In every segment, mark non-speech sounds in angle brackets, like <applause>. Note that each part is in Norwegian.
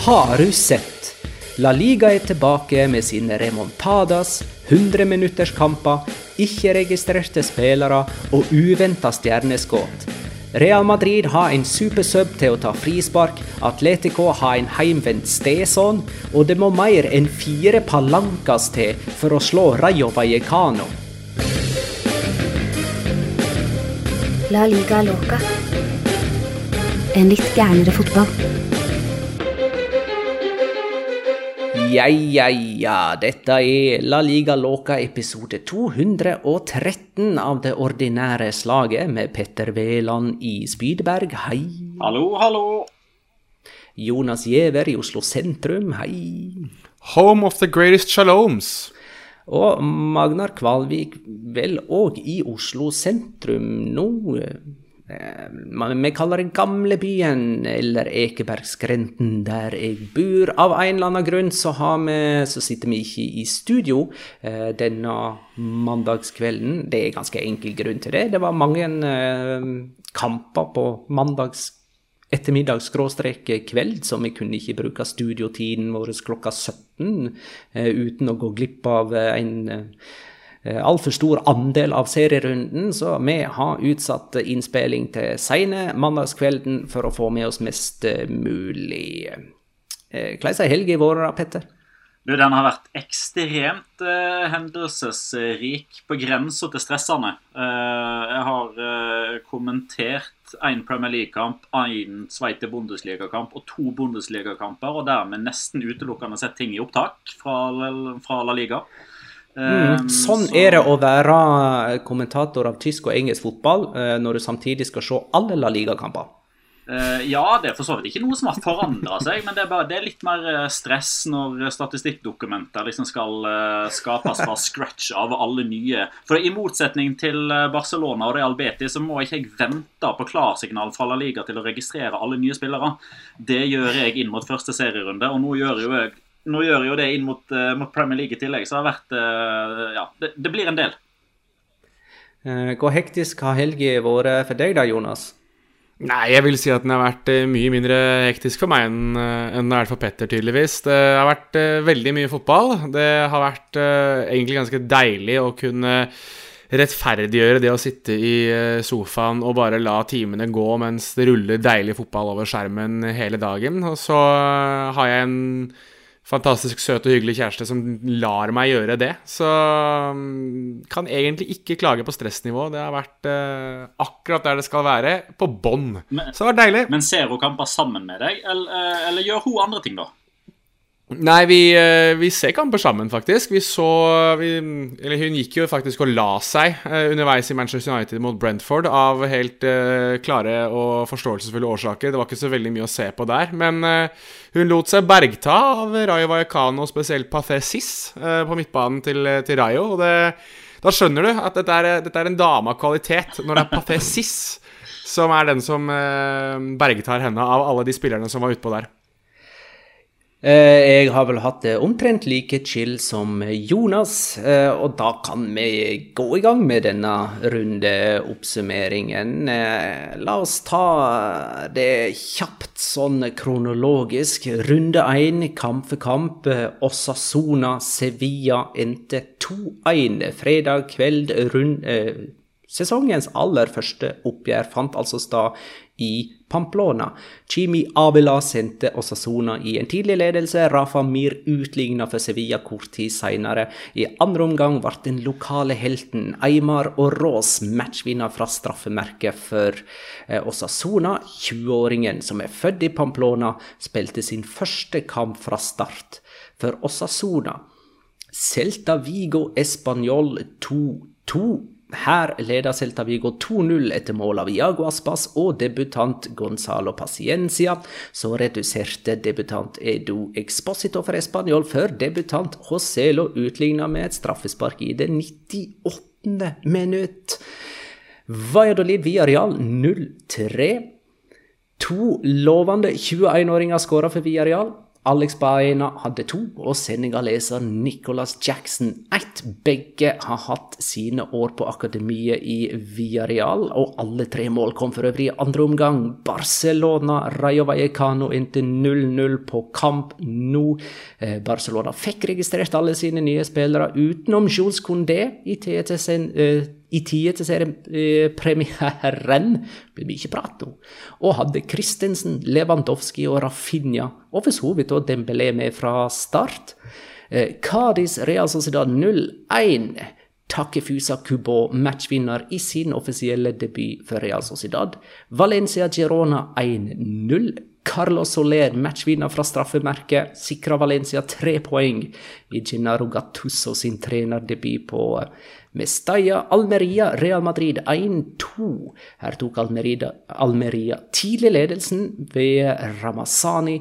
Har du sett? La Liga er tilbake med sine remontadas, 100-minutterskamper, ikke-registrerte spillere og uventa stjerneskudd. Real Madrid har en supersub til å ta frispark, Atletico har en heimvendt steson, og det må mer enn fire palancas til for å slå Rayo Vallecano. La liga loca. En litt gærnere fotball. Ja, ja, ja. Dette er La Liga Loca episode 213 av det ordinære slaget med Petter Veland i Spydberg. Hei. Hallo, hallo! Jonas Giæver i Oslo sentrum. Hei. Home of the greatest shaloms. Og Magnar Kvalvik vel òg i Oslo sentrum nå. Eh, Vi kaller det Gamlebyen, eller Ekebergskrenten, der jeg bor. Av en eller annen grunn så, vi, så sitter vi ikke i studio eh, denne mandagskvelden. Det er ganske enkel grunn til det. Det var mange eh, kamper på mandags ettermiddag-kveld, så vi kunne ikke bruke studiotiden vår klokka 17 eh, uten å gå glipp av eh, en eh, altfor stor andel av serierunden, så vi har utsatt innspilling til seine mandagskvelden for å få med oss mest eh, mulig. Eh, Hvordan har helga vært, Petter? Du, Den har vært ekstremt eh, hendelsesrik, på grensa til stressende. Eh, jeg har eh, kommentert én Premier League-kamp, én Sveite Bundesliga-kamp og to Bundesliga-kamper, og dermed nesten utelukkende sett ting i opptak fra, fra La Liga. Mm, sånn så- er det å være kommentator av tysk og engelsk fotball eh, når du samtidig skal se alle La Liga-kamper. Eh, ja, det er for så vidt ikke noe som har forandra seg, men det er, bare, det er litt mer eh, stress når statistikkdokumenter liksom skal skapes fra scratch av alle nye. For i motsetning til Barcelona og Real Betis, så må ikke jeg vente på klarsignal fra La Liga til å registrere alle nye spillere. Det gjør jeg inn mot første serierunde, og nå gjør jo jeg nå gjør jo det inn mot, eh, mot Premier League i tillegg, så det har vært eh, Ja, det, det blir en del. Eh, Hvor hektisk har helga vært for deg da, Jonas? Nei, jeg vil si at den har vært mye mindre hektisk for meg enn enn det er for Petter, tydeligvis. Det har vært veldig mye fotball. Det har vært egentlig ganske deilig å kunne rettferdiggjøre det å sitte i sofaen og bare la timene gå mens det ruller deilig fotball over skjermen hele dagen. Og så har jeg en fantastisk søt og hyggelig kjæreste som lar meg gjøre det. Så um, kan egentlig ikke klage på stressnivået. Det har vært eh, akkurat der det skal være, på bånn. Så det har vært deilig. Men ser hun kamper sammen med deg, eller, eh, eller gjør hun andre ting, da? Nei, vi, uh, vi, ser kamper sammen, faktisk. Vi så vi, Eller hun gikk jo faktisk og la seg uh, underveis i Manchester United mot Brentford av helt uh, klare og forståelsesfulle årsaker. Det var ikke så veldig mye å se på der. Men hun lot seg bergta av Rayo Vallecano, spesielt Pathé Sis, på midtbanen til, til Rayo. Og det, da skjønner du at dette er, dette er en dame av kvalitet, når det er Pathé Sis som er den som bergtar henne av alle de spillerne som var utpå der. Eh, jeg har vel hatt det omtrent like chill som Jonas, eh, og da kan vi gå i gang med denne rundeoppsummeringen. oppsummeringen. la oss ta det kjapt sånn kronologisk. Runde én, kamp for kamp. Osasona Sevilla endte 2-1 fredag kveld. Rund, Sesongens aller første oppgjør fant altså sted i Pamplona. Chimi Abela sendte Osasona i en tidlig ledelse. Rafa Mir utligna for Sevilla kort tid senere. I andre omgang ble den lokale helten Eimar Oroz matchvinner fra straffemerket for eh, Osasona. 20-åringen som er født i Pamplona, spilte sin første kamp fra start for Osasona. Celta Vigo Español 2-2. Her leder Celta Vigo 2-0 etter mål av Iago Aspas og debutant Gonzalo Paciencia. Så reduserte debutant Edo Exposito for Español før debutant Joselo utligna med et straffespark i det 98. minutt. Valladolid via Real 0-3. To lovende 21-åringer skåra for Villarreal. Alex Baena hadde to, og senegaleser Nicholas Jackson ett. Begge har hatt sine år på akademiet i Villarreal, og alle tre mål kom for øvrig i andre omgang. Barcelona, Rayo Vallecano endte 0-0 på kamp nå. Eh, Barcelona fikk registrert alle sine nye spillere utenom Jules Condé i TTC i tide til seriepremieren blir mye prat nå, og hadde Christensen, Lewandowski og Rafinha, og for så vidt også Dembélé med fra start. Cádiz eh, Real Sociedad 0-1. Takefusa Kubo, matchvinner i sin offisielle debut for Real Sociedad. Valencia Girona 1-0. Carlos Soler, matchvinner fra straffemerket, sikra Valencia tre poeng i Gennaro Gattusso sin trenerdebut på Mestalla, Almeria, Real Madrid 1-2. Her tok Almeria, Almeria tidlig ledelsen ved Ramazani.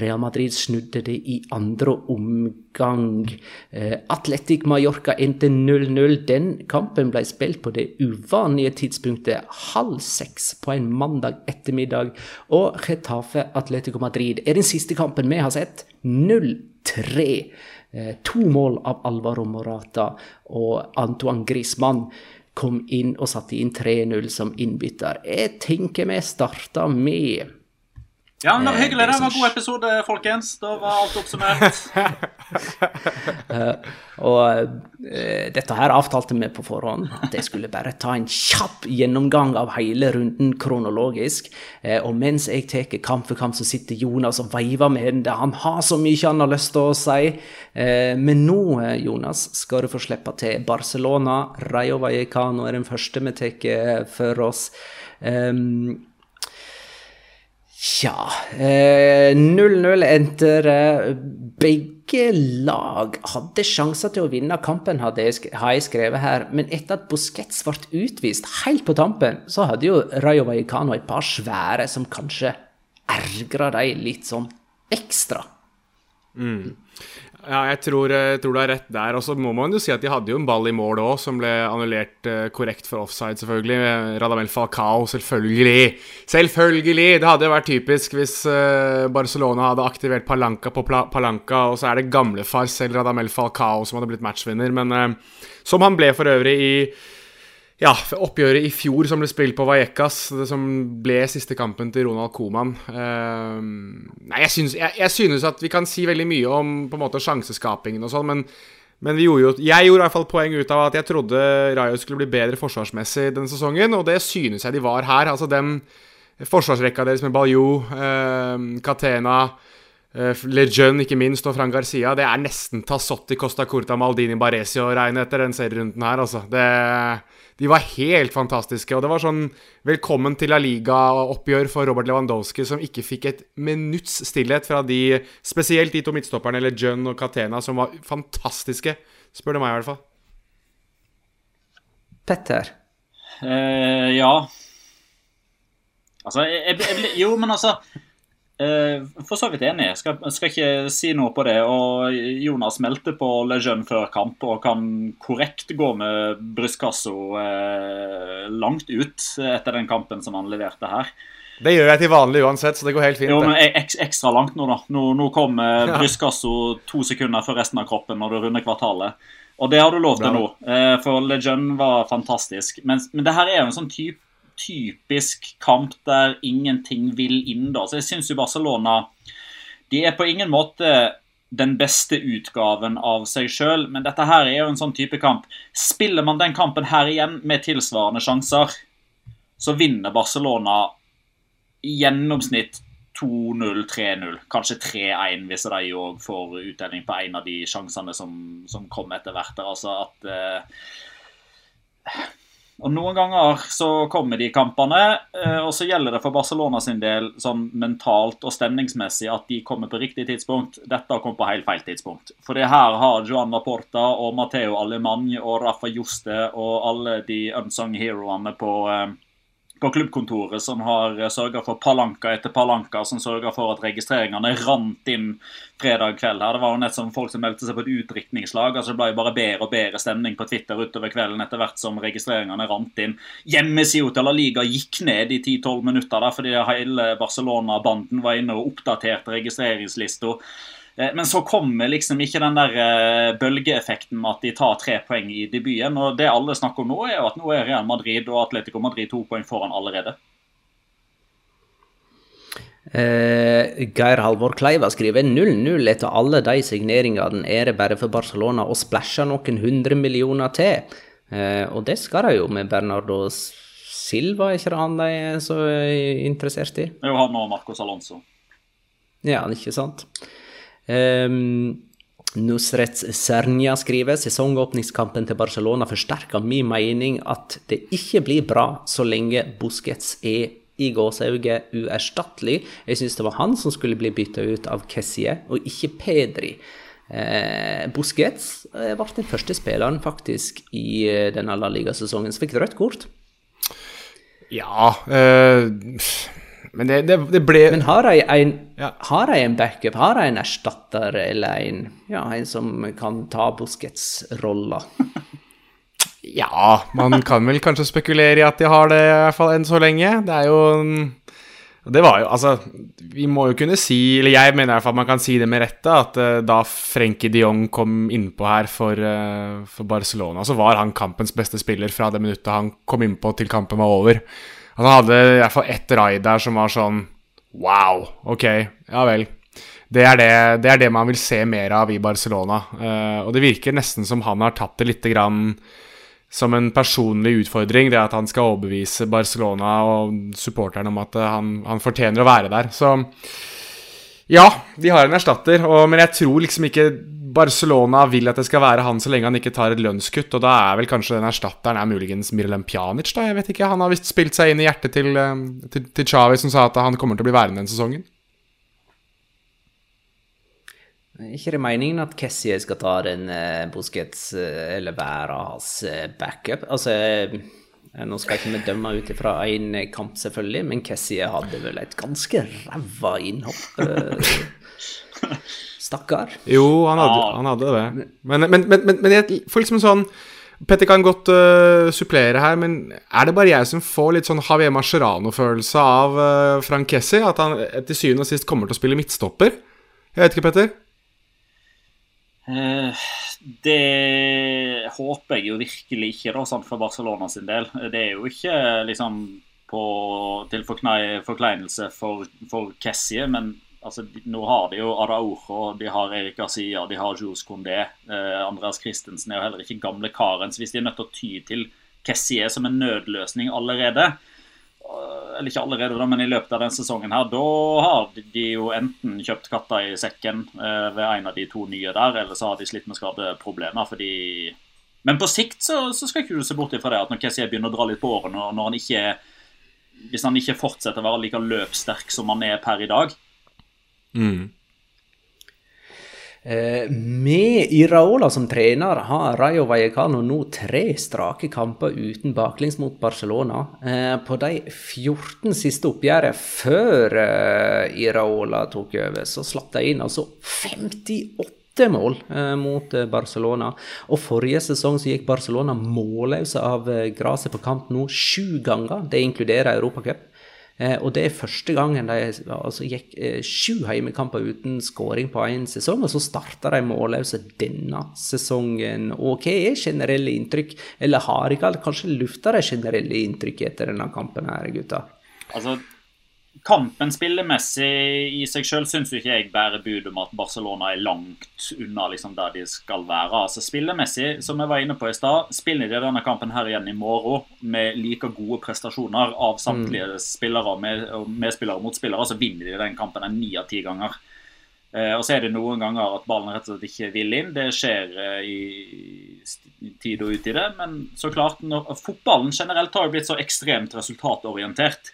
Real Madrid snudde det i andre omgang. Eh, Atletic Mallorca endte 0-0. Den kampen ble spilt på det uvanlige tidspunktet halv seks på en mandag ettermiddag. Og Getafe Atletico Madrid er den siste kampen vi har sett. 0-3. Eh, to mål av Alvaro Morata, og Antoine Griezmann kom inn og satte inn 3-0 som innbytter. Jeg tenker vi starter med ja, men Det var hyggelig. Det var en god episode, folkens. Da var alt oppsummert. uh, <laughs> og uh, dette her avtalte vi på forhånd, at jeg skulle bare ta en kjapp gjennomgang av hele runden kronologisk. Uh, og mens jeg tar kamp for kamp, så sitter Jonas og veiver med hendene. Han har så mye han har lyst til å si. men nå, Jonas, skal du få slippe til. Barcelona, Rayo Vallecano er den første vi tar for oss. Um, Tja 0-0 eh, endte Begge lag hadde sjanser til å vinne kampen, har jeg skrevet her. Men etter at Busquets ble utvist helt på tampen, så hadde jo Rayo Vallecano et par svære som kanskje ergra dem litt sånn ekstra. Mm. Ja, jeg tror, jeg eh, tror, du har rett der. Og så må man jo si at de hadde jo en ball i mål òg, som ble annullert uh, korrekt for offside, selvfølgelig. Radamel Falcao, selvfølgelig. Selvfølgelig! Det hadde jo vært typisk hvis Barcelona hadde aktivert Palanca på Palanca, og så er det gamlefar selv Radamel Falcao som hadde blitt matchvinner. Men som han ble for øvrig i ja, oppgjøret i fjor som ble spilt på Vallecas, det som ble siste kampen til Ronald Coman uh, Nei, jeg synes, jeg, jeg synes, at vi kan si veldig mye om på en måte sjanseskapingen og sånn, men, men gjorde jo, jeg gjorde i hvert fall poeng ut av at jeg trodde Rayo skulle bli bedre forsvarsmessig denne sesongen, og det synes jeg de var her. Altså den forsvarsrekka deres med Baljou, uh, Catena Uh, Lejeune, ikke minst, og Fran Garcia. Det er nesten Tassotti, Costa Corta, Maldini, Baresi å regne etter den serierunden her, altså. Det, de var helt fantastiske. Og det var sånn velkommen til La Liga-oppgjør for Robert Lewandowski, som ikke fikk et minutts stillhet fra de, spesielt de to midtstopperne, Lejeune og Catena, som var fantastiske, spør du meg i hvert fall. Petter? Uh, ja. Altså, jeg, jeg, jeg, jo, men altså Eh, for så vidt enig. Skal, skal ikke si noe på det. Og Jonas meldte på Lejeune før kamp og kan korrekt gå med brystkassa eh, langt ut etter den kampen som han leverte her. Det gjør jeg til vanlig uansett, så det går helt fint. Jo, men ek, Ekstra langt nå, da. Nå, nå kom eh, brystkassa to sekunder før resten av kroppen når du runder kvartalet. Og det har du lov til nå, eh, for Lejeune var fantastisk. Men, men det her er jo en sånn type typisk kamp der ingenting vil inn. da. Så jeg syns jo Barcelona De er på ingen måte den beste utgaven av seg sjøl, men dette her er jo en sånn type kamp. Spiller man den kampen her igjen med tilsvarende sjanser, så vinner Barcelona i gjennomsnitt 2-0, 3-0, kanskje 3-1 hvis de òg får utdeling på en av de sjansene som, som kom etter hvert. Altså at uh, og Noen ganger så kommer de kampene, eh, og så gjelder det for Barcelona sin del sånn mentalt og stemningsmessig at de kommer på riktig tidspunkt. Dette kommet på helt feil tidspunkt. For det her har Joan Laporta og Matteo Alemany og Rafa Juste og alle de unsung heroene på eh, på klubbkontoret som har eh, sørga for palanka etter palanka, som sørga for at registreringene rant inn fredag kveld. her. Det var jo nett som folk som meldte seg på et utdrikningslag. altså Det ble bare bedre og bedre stemning på Twitter utover kvelden etter hvert som registreringene rant inn. Hjemmesida til La Liga gikk ned i 10-12 minutter der fordi hele Barcelona-banden var inne og oppdaterte registreringslista. Eh, men så kommer liksom ikke den der eh, bølgeeffekten med at de tar tre poeng i debuten. og Det alle snakker om nå, er jo at nå er Real Madrid og Atletico Madrid to poeng foran allerede. Eh, Geir Halvor Kleiva skriver 0-0 etter alle de signeringene. Er det bare for Barcelona å splæsje noen hundre millioner til? Eh, og det skal de jo med Bernardo Silva, er ikke det han de er så interessert i? Jo, han og Marcos Alonso. Ja, ikke sant. Um, Nusret Sernia skriver sesongåpningskampen til Barcelona forsterker min mening at det ikke blir bra så lenge Busquets er i gåsehauget uerstattelig. Jeg syns det var han som skulle bli bytta ut av Kessie, og ikke Pedri. Eh, Busquets eh, ble den første spilleren faktisk i eh, denne La Liga-sesongen som fikk rødt kort. Ja øh, men det, det, det, ble Men har jeg en, ja. har en backup? Har jeg en erstatter eller en, ja, en som kan ta Busquets-rolla? <laughs> ja, man kan vel kanskje spekulere i at de har det, i hvert fall enn så lenge. Det er jo Det var jo Altså, vi må jo kunne si, eller jeg mener i hvert fall man kan si det med rette, at uh, da Frenkie de Jong kom innpå her for, uh, for Barcelona, så var han kampens beste spiller fra det minuttet han kom innpå til kampen var over. Han hadde i hvert fall ett raid der som var sånn Wow, ok, ja vel. Det er det, det er det, man vil se mer av i Barcelona. Uh, og det virker nesten som han har tatt det litt grann som en personlig utfordring, det at han skal overbevise Barcelona og supporterne om at han, han fortjener å være der. Så ja, de har en erstatter, og, men jeg tror liksom ikke Barcelona vil at det skal være han så lenge han ikke tar et lønnskutt. Og da er vel kanskje den erstatteren er muligens Miralem Pjanic, da. Jeg vet ikke. Han har visst spilt seg inn i hjertet til, eh, til, til Chavi, som sa at han kommer til å bli værende den sesongen. Ikke det meningen at Kessie skal ta den eh, Busquets, uh, eller være hans uh, backup? Altså, nå skal ikke vi dømme ut ifra én kamp, selvfølgelig, men Kessie hadde vel et ganske ræva innhopp. <laughs> Stakkar. Jo, han hadde, ja. han hadde det. Men, men, men, men, jeg får liksom sånn Petter kan godt uh, supplere her, men er det bare jeg som får litt sånn Javier Mascherano-følelse av uh, Frank Kessi? At han til syvende og sist kommer til å spille midtstopper? Jeg vet ikke, Petter? Uh, det håper jeg jo virkelig ikke, da, sånn for Barcelona sin del. Det er jo ikke liksom på, til forkleinelse for, for Kessie, men altså, Nå har de jo Araujo, de har Erik Garcia, de har Jules Condé. Eh, Andreas Christensen er jo heller ikke gamle karen. Så hvis de er nødt til å ty til Kessier som en nødløsning allerede, eller ikke allerede, da, men i løpet av denne sesongen her, da har de jo enten kjøpt katta i sekken eh, ved en av de to nye der, eller så har de slitt med skadeproblemer. fordi Men på sikt så, så skal ikke du se bort ifra det at når Kessie begynner å dra litt på årene, og når han ikke hvis han ikke fortsetter å være like løpssterk som han er per i dag, Mm. Eh, med Iraola som trener har Rayo Vallecano nå tre strake kamper uten baklengs mot Barcelona. Eh, på de 14 siste oppgjørene før eh, Iraola tok over, så slapp de inn altså 58 mål eh, mot eh, Barcelona. Og forrige sesong så gikk Barcelona målløse av eh, gresset på kamp nå sju ganger. Det inkluderer Europacup. Eh, og det er første gangen de altså, gikk eh, sju heimekamper uten skåring på én sesong, og så starta de målløse denne sesongen. Og hva er generelle inntrykk, eller har ikke alle kanskje lufta de generelle inntrykk etter denne kampen her, gutta? Altså, Kampen spillemessig i seg sjøl syns ikke jeg bærer bud om at Barcelona er langt unna liksom der de skal være. Altså Spillemessig, som jeg var inne på i stad, spiller de denne kampen her igjen i morgen med like gode prestasjoner av samtlige mm. spillere med, medspillere og motspillere, så vinner de den kampen ni av ti ganger. Eh, og så er det noen ganger at ballen rett og slett ikke vil inn. Det skjer eh, i tid og ut i det. Men så klart, når, fotballen generelt har jo blitt så ekstremt resultatorientert.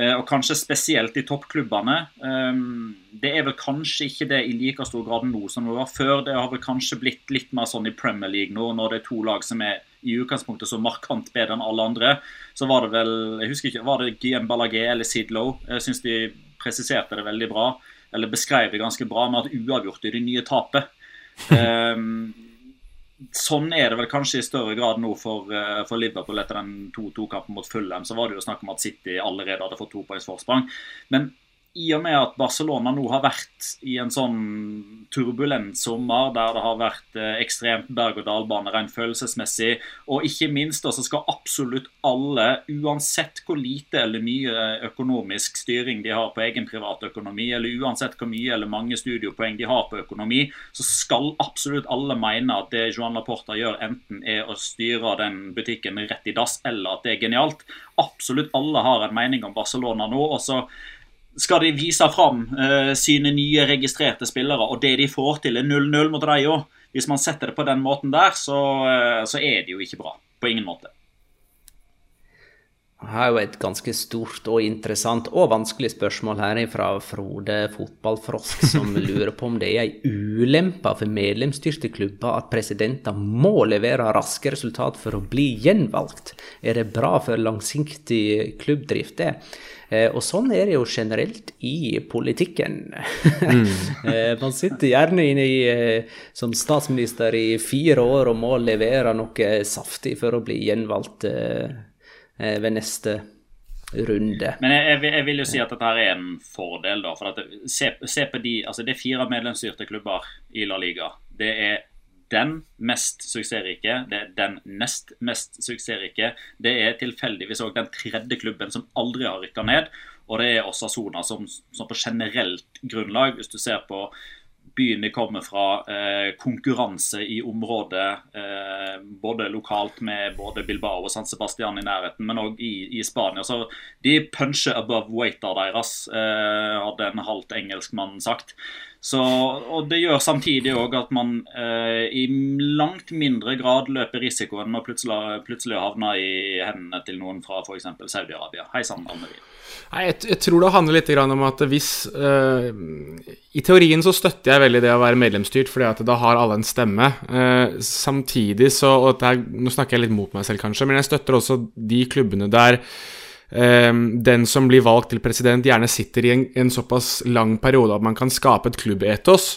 Eh, og kanskje spesielt i toppklubbene. Ehm, det er vel kanskje ikke det i like stor grad nå som det var før. Det har vel kanskje blitt litt mer sånn i Premier League nå, når det er to lag som er i utgangspunktet så markant bedre enn alle andre. Så var det vel jeg husker ikke, var det Guillaume Ballagé eller Sidlow? Jeg syns de presiserte det veldig bra. Eller beskrev det ganske bra med at uavgjort er det nye tapet. Sånn er det vel kanskje i større grad nå for, uh, for Liverpool etter den 2-2-kampen mot Fulham. Så var det jo snakk om at City allerede hadde fått to poengs forsprang. Men i og med at Barcelona nå har vært i en sånn turbulent sommer, der det har vært eh, ekstremt berg-og-dal-bane rent følelsesmessig, og ikke minst så skal absolutt alle, uansett hvor lite eller mye økonomisk styring de har på egen privatøkonomi, eller uansett hvor mye eller mange studiopoeng de har på økonomi, så skal absolutt alle mene at det Joan Laporta gjør, enten er å styre den butikken rett i dass, eller at det er genialt. Absolutt alle har en mening om Barcelona nå. og så skal de vise fram uh, sine nye registrerte spillere, og det de får til, er 0-0 mot Rayo. Hvis man setter det på den måten der, så, uh, så er det jo ikke bra. På ingen måte. Har jo et ganske stort og interessant og vanskelig spørsmål her fra Frode Fotballfrosk, som <laughs> lurer på om det er ei ulempe for medlemsstyrte klubber at presidenter må levere raske resultat for å bli gjenvalgt. Er det bra for langsiktig klubbdrift, det? Eh, og sånn er det jo generelt i politikken. Mm. <laughs> Eh, man sitter gjerne inne i, eh, som statsminister i fire år og må levere noe saftig for å bli gjenvalgt ved neste runde. Men jeg, jeg, vil jo si at dette her er en fordel, da. For at, se, se, på de Altså, det er fire medlemsstyrte klubber i La Liga. Det er den mest suksessrike, det er den nest mest suksessrike. Det er tilfeldigvis òg den tredje klubben som aldri har rykka ned. Og det er Osasona som, som på generelt grunnlag, hvis du ser på byen kommer fra, eh, konkurranse i området. Eh, både lokalt med både Bilbao og San Sebastian i nærheten, men òg i, i, Spania. Så de puncher above waiter deres, eh, hadde en halvt engelskmann sagt. Så, og Det gjør samtidig òg at man eh, i langt mindre grad løper risikoen med å plutselig, plutselig havne i hendene til noen fra f.eks. Saudi-Arabia. Hei sann, Almerie. Jeg, jeg, tror det handler litt om at hvis uh, I teorien så støtter jeg veldig det å være medlemsstyrt, fordi at da har alle en stemme. Uh, samtidig så og er, Nå snakker jeg litt mot meg selv, kanskje, men jeg støtter også de klubbene der Ehm, den som blir valgt til president, gjerne sitter i en, en såpass lang periode at man kan skape et klubbetos.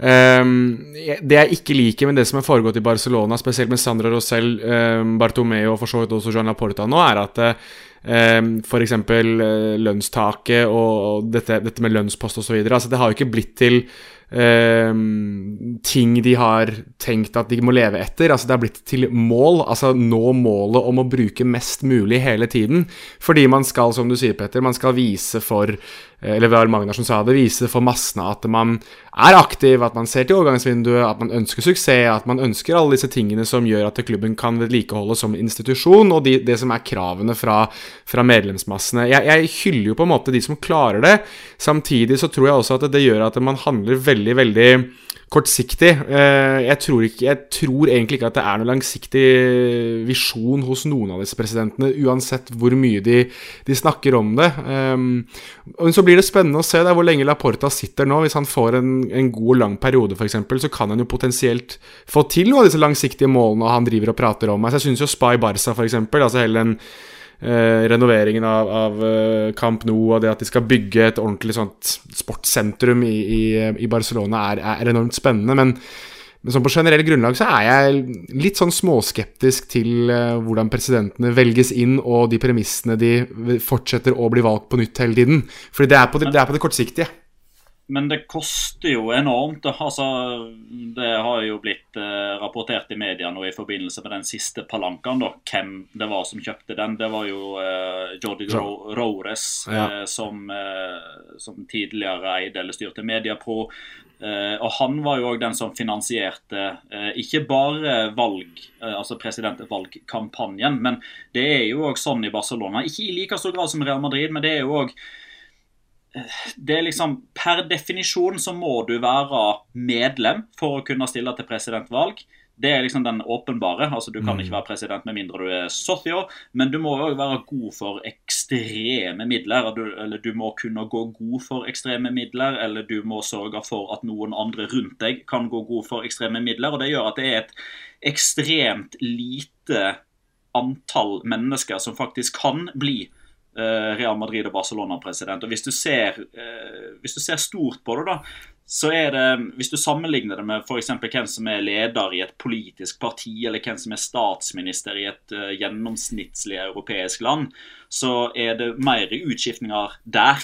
Um, det jeg ikke liker med det som har foregått i Barcelona, spesielt med Sandra Rosell, um, Bartomeo og for så vidt også Joan Laporta nå, er at um, f.eks. Uh, lønnstaket og, dette, dette, med lønnspost osv. Altså, det har jo ikke blitt til ting de har tenkt at de må leve etter. Altså Det har blitt til mål. Altså nå målet om å bruke mest mulig hele tiden. Fordi man skal, som du sier, Petter, man skal vise for eh, Eller var Magnar som sa det, vise for massene at man er aktiv, at man ser til overgangsvinduet, at man ønsker suksess, at man ønsker alle disse tingene som gjør at klubben kan vedlikeholdes som institusjon, og de, det som er kravene fra, fra medlemsmassene. Jeg, jeg, hyller jo på en måte de som klarer det. Samtidig så tror jeg også at det gjør at man handler veldig, veldig veldig kortsiktig. Eh, jeg tror, ikke, jeg tror, egentlig ikke at det er noen langsiktig visjon hos noen av disse presidentene, uansett hvor mye de, de snakker om det. Men så blir det spennende å se der hvor lenge Laporta sitter nå. Hvis han får en, en god lang periode, f.eks., så kan han jo potensielt få til noen av disse langsiktige målene han driver og prater om. Altså, jeg syns jo Spy Barca, f.eks., altså hele den eh, renoveringen av, av eh, Camp Nou og det at de skal bygge et ordentlig sånt sportssentrum i, i, i Barcelona, er, er, enormt spennende. Men, men sånn på generell grunnlag så er jeg litt sånn småskeptisk til eh, hvordan presidentene velges inn, og de premissene de fortsetter å bli valgt på nytt hele tiden. Fordi det det, er på det kortsiktige. Men det koster jo enormt. Altså, det har jo blitt eh, rapportert i media nå i forbindelse med den siste palankaen. da, Hvem det var som kjøpte den. Det var jo eh, Jordi Ro Rores, ja. eh, som, eh, som, tidligere eide eller styrte Mediapro. Eh, og han var jo òg den som finansierte eh, ikke bare valg, altså presidentvalgkampanjen, men det er jo òg sånn i Barcelona. Ikke i like stor grad som Real Madrid, men det er jo òg det er liksom Per definisjon så må du være medlem for å kunne stille til presidentvalg. Det er liksom den åpenbare. altså Du kan mm. ikke være president med mindre du er socio, men du må òg være god for ekstreme midler. Du, eller du må kunne gå god for ekstreme midler, eller du må sørge for at noen andre rundt deg kan gå god for ekstreme midler. og Det gjør at det er et ekstremt lite antall mennesker som faktisk kan bli Real Madrid og Barcelona. president. Og Hvis du ser, eh, hvis du ser stort på det, da, så er det Hvis du sammenligner det med f.eks. hvem som er leder i et politisk parti, eller hvem som er statsminister i et uh, gjennomsnittlig europeisk land, så er det mer utskiftninger der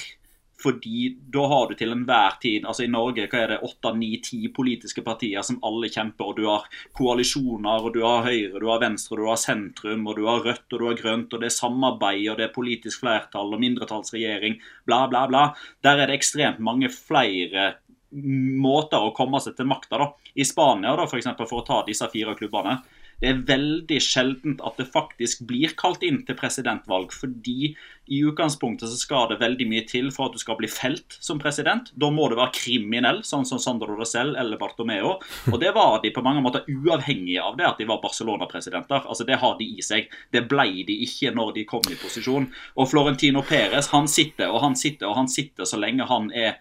fordi da har du til enhver tid altså I Norge hva er det, åtte, ni, ti politiske partier som alle kjemper. og Du har koalisjoner, og du har Høyre, du har Venstre, du har sentrum, og du har Rødt og du har Grønt. og Det er samarbeid, og det er politisk flertall og mindretallsregjering, bla, bla, bla. Der er det ekstremt mange flere måter å komme seg til makta. I Spania, da, for, eksempel, for å ta disse fire klubbene, det er veldig sjeldent at det faktisk blir kalt inn til presidentvalg. Fordi i utgangspunktet så skal det veldig mye til for at du skal bli felt som president. Da må du være kriminell, sånn som Sandro Rosell eller Bartomeo. Og det var de på mange måter uavhengig av det at de var Barcelona-presidenter. Altså Det har de i seg. Det ble de ikke når de kom i posisjon. Og Florentino Perez han sitter og han sitter og han sitter så lenge han er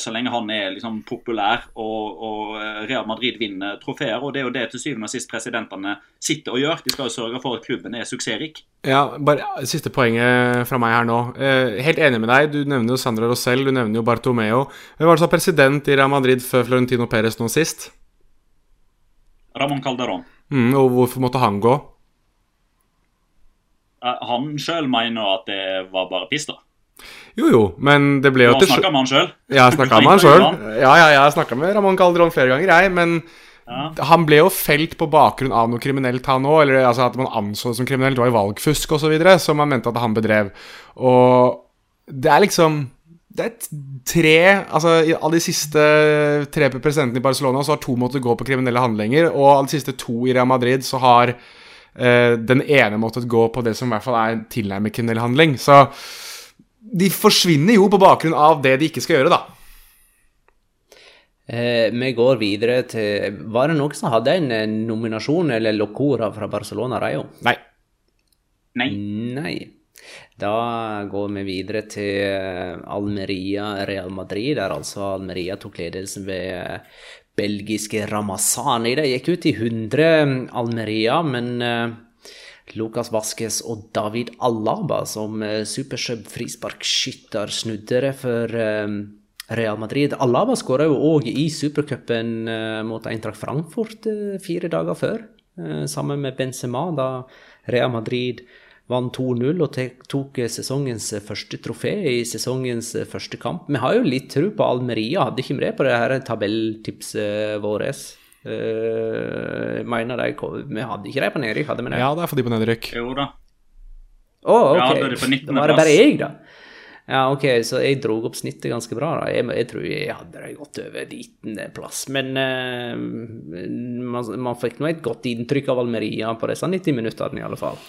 så lenge han er liksom populær og, og, eh, Real Madrid vinner trofeer. og Det er jo det til syvende og sist presidentene sitter og gjør. De skal jo sørge for at klubben er suksessrik. Ja, bare Siste poenget fra meg her nå. Eh, helt enig med deg. Du nevner jo Sandra Rosell, du nevner jo Bartomeo. Hvem var det som var president i Real Madrid før Florentino Perez nå sist? Ramón Calderón. Mm, og hvorfor måtte han gå? Han sjøl mener at det var bare piss, da. Jo, jo, men det ble jo til Du har snakka med han sjøl? Ja, jeg snakka med han sjøl. Ja, ja, jeg snakka med Ramón Calderón flere ganger, jeg. Men ja. han ble jo felt på bakgrunn av noe kriminelt, han òg. Eller altså, at man anså det som kriminelt. Det var jo valgfusk osv. som man mente at han bedrev. Og det er liksom det er tre Altså, av de siste tre presidentene i Barcelona så har to måttet gå på kriminelle handlinger, og av de siste to i Real Madrid så har eh, den ene måttet gå på det som i hvert fall er tilnærmet kriminell handling. Så de forsvinner jo på bakgrunn av det de ikke skal gjøre, da. Eh, vi går videre til Var det noen som hadde en eh, nominasjon eller locora fra Barcelona Rayo? Nei. Nei. Nei. Da går vi videre til eh, Almeria Real Madrid, der altså Almeria tok ledelsen ved eh, belgiske Ramazani. De gikk ut i 100 Almeria, men Lucas Vasques og David Alaba som eh, supersub frisparkskytter snudde for eh, Real Madrid. Alaba skåra jo òg i supercupen eh, mot Eintracht Frankfurt fire dager før, sammen med Benzema, da Real Madrid vant 2-0 og tok sesongens første trofé i sesongens første kamp. Vi har jo litt tro på Almeria, hadde ikke vi det på det her tabelltipset vårt? Uh, mener de Vi hadde ikke de på nedrykk, hadde vi det? Ja, det er for de på nedrykk. Jo da. Å, oh, ok. Ja, da det var det bare jeg, da. Ja, ok, så jeg dro opp snittet ganske bra. da. Jeg, jeg tror jeg hadde det godt over 19.-plass. Men uh, man, man, fikk nå et godt inntrykk av Almeria på disse 90 minuttene, i alle fall.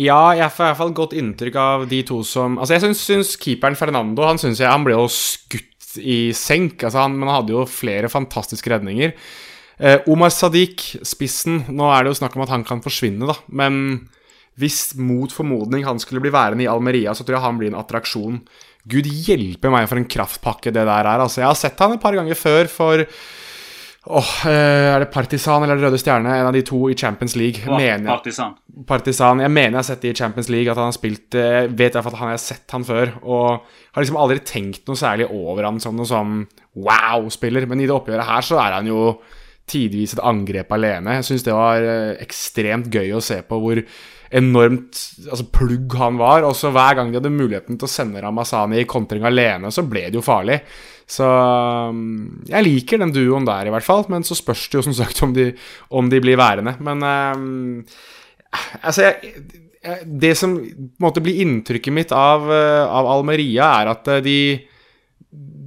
Ja, jeg får i hvert fall godt inntrykk av de to som Altså, jeg syns, syns keeperen Fernando Han synes jeg, han ble jo skutt i senk, altså han, men han hadde jo flere fantastiske redninger. Eh, Omar Sadiq, spissen Nå er det jo snakk om at han kan forsvinne, da, men hvis mot formodning han skulle bli værende i Almeria, så tror jeg han blir en attraksjon. Gud hjelpe meg for en kraftpakke det der er. Altså, jeg har sett han et par ganger før for åh, Er det Partisan eller Røde Stjerne? En av de to i Champions League. Oh, mener, partisan. partisan. Jeg mener jeg har sett det i Champions League, at han har spilt Jeg vet iallfall at han har sett han før. Og har liksom aldri tenkt noe særlig over han som noe sånn wow-spiller. Men i det oppgjøret her så er han jo tidvis et angrep alene. Jeg syns det var ekstremt gøy å se på hvor enormt altså, plugg han var. Og så hver gang de hadde muligheten til å sende Ramazani i kontring alene, så ble det jo farlig. Så um, jeg liker den duoen der, i hvert fall. Men så spørs det jo som sagt om de, om de blir værende. Men um, altså jeg, Det som måtte bli inntrykket mitt av, uh, av Almeria, er at uh, de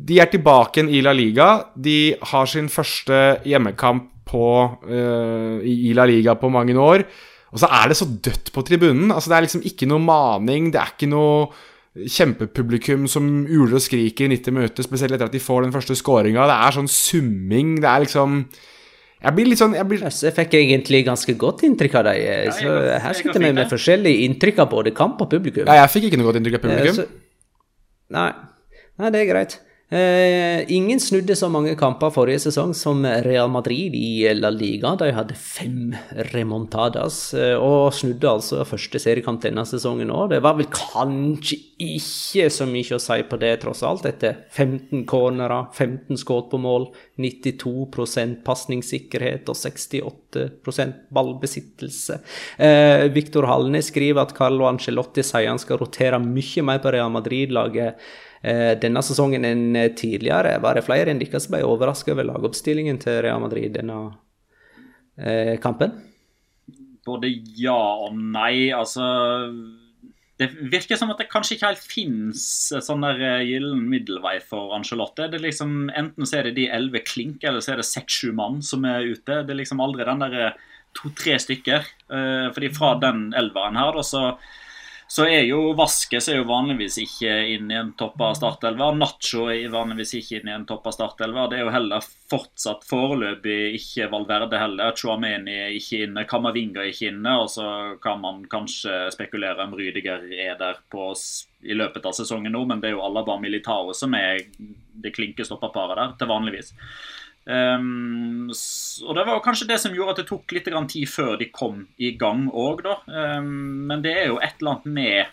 de er tilbake i La Liga. De har sin første hjemmekamp på, uh, i La Liga på mange år. Og så er det så dødt på tribunen. Altså, det er liksom ikke noe maning. Det er ikke noe kjempepublikum som uler og skriker i 90 minutter, spesielt etter at de får den første scoringa. Det er sånn summing. Det er liksom jeg blir litt sånn jeg, blir... jeg fikk egentlig ganske godt inntrykk av deg. Ja, så her sitter vi med forskjellige inntrykk av både kamp og publikum. Ja, jeg fikk ikke noe godt inntrykk av publikum. Så... Nei. Nei, det er greit. Eh, ingen snudde så mange kamper forrige sesong som Real Madrid i La Liga. De hadde fem remontadas, eh, og snudde altså første seriekamp denne sesongen òg. Det var vel kanskje ikke så mye å si på det, tross alt, etter 15 cornerer, 15 skudd på mål, 92% pasningssikkerhet og 68% ballbesittelse. Eh, Viktor Hallnes skriver at Carlo Angelotti sier han skal rotere mye mer på Real Madrid-laget denne sesongen enn eh, tidligere. Var det flere enn dere som ble overraska over lagoppstillingen til Real Madrid denne eh, kampen? Både ja og nei. Altså Det virker som at det kanskje ikke helt fins sånn der gyllen middelvei for Angelotte. Det er liksom, enten så er det de elleve klink, eller så er det seks-sju mann som er ute. Det er liksom aldri den der to-tre stykker. Fordi fra den elveren her, da, så så er jo Vaskes er jo vanligvis ikke inne i en topp av startelva. Nacho er vanligvis ikke inne i en topp av startelva. Det er jo heller fortsatt foreløpig ikke Valverde heller. Chuameni er ikke inne, Kamavinga er ikke inne. Og så kan man kanskje spekulere om Rydiger er der på, i løpet av sesongen nå, men det er jo Alaba Militao som er det klinke paret der, til vanligvis. Um, og Det var kanskje det som gjorde at det tok litt tid før de kom i gang òg. Um, men det er jo et eller annet med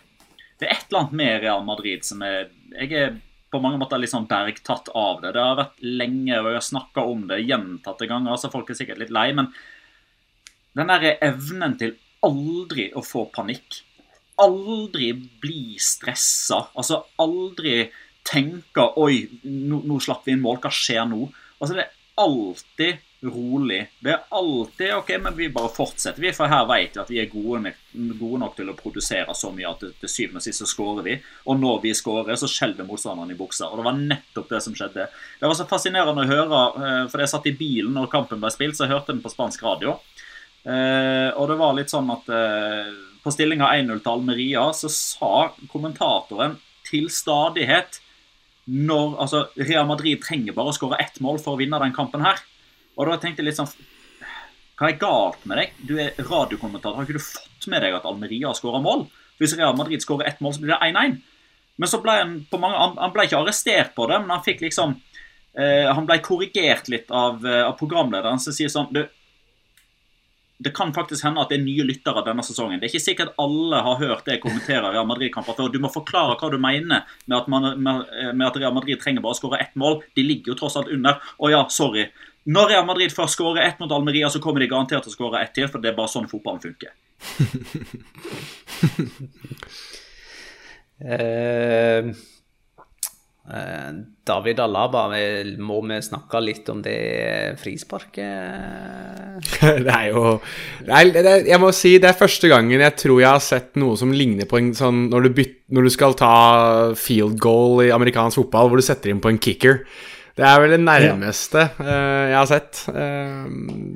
Det er et eller annet med Real Madrid som er Jeg er på mange måter litt sånn bergtatt av det. Det har vært lenge, og jeg har snakka om det gjentatte ganger, så folk er sikkert litt lei. Men den derre evnen til aldri å få panikk, aldri bli stressa, altså aldri tenke 'oi, nå, nå slapp vi inn mål, hva skjer nå?' Altså Det alltid rolig. Det er alltid OK, men vi bare fortsetter, vi. For her vet vi at vi er gode, gode, nok til å produsere så mye at til syvende og sist så skårer vi. Og når vi skårer, så skjelver motstanderen i buksa. Og det var nettopp det som skjedde. Det var så fascinerende å høre, eh, for jeg satt i bilen når kampen ble spilt, så jeg hørte den på spansk radio. Eh, og det var litt sånn at eh, på stillinga 1-0 til Almeria så sa kommentatoren til stadighet når altså, Real Madrid trenger bare å skåre ett mål for å vinne den kampen her. Og da tenkte jeg litt sånn Hva er galt med deg? Du er radiokommentator. Har ikke du fått med deg at Almeria har skåra mål? Hvis Real Madrid skårer ett mål, så blir det 1-1. Men så ble han på mange Han ble ikke arrestert på det, men han fikk liksom Uh, Han ble korrigert litt av, uh, av programlederen, som sier sånn du, det kan faktisk hende at det er nye lyttere denne sesongen. Det er ikke sikkert alle har hørt det jeg kommenterer Real Madrid-kamper før. Du må forklare hva du mener med at, man, med at, Real Madrid trenger bare å skåre ett mål. De ligger jo tross alt under. Å ja, sorry. Når Real Madrid først skårer ett mot Almeria, så kommer de garantert til å skåre ett til, for det er bare sånn fotballen funker. uh, <laughs> David Alaba, må vi snakke litt om det frisparket? <laughs> det er jo det er, det Jeg må si det er første gangen jeg tror jeg har sett noe som ligner på en sånn når du, byt, når du skal ta field goal i amerikansk fotball, hvor du setter inn på en kicker. Det er vel det nærmeste ja. uh, jeg har sett. Uh,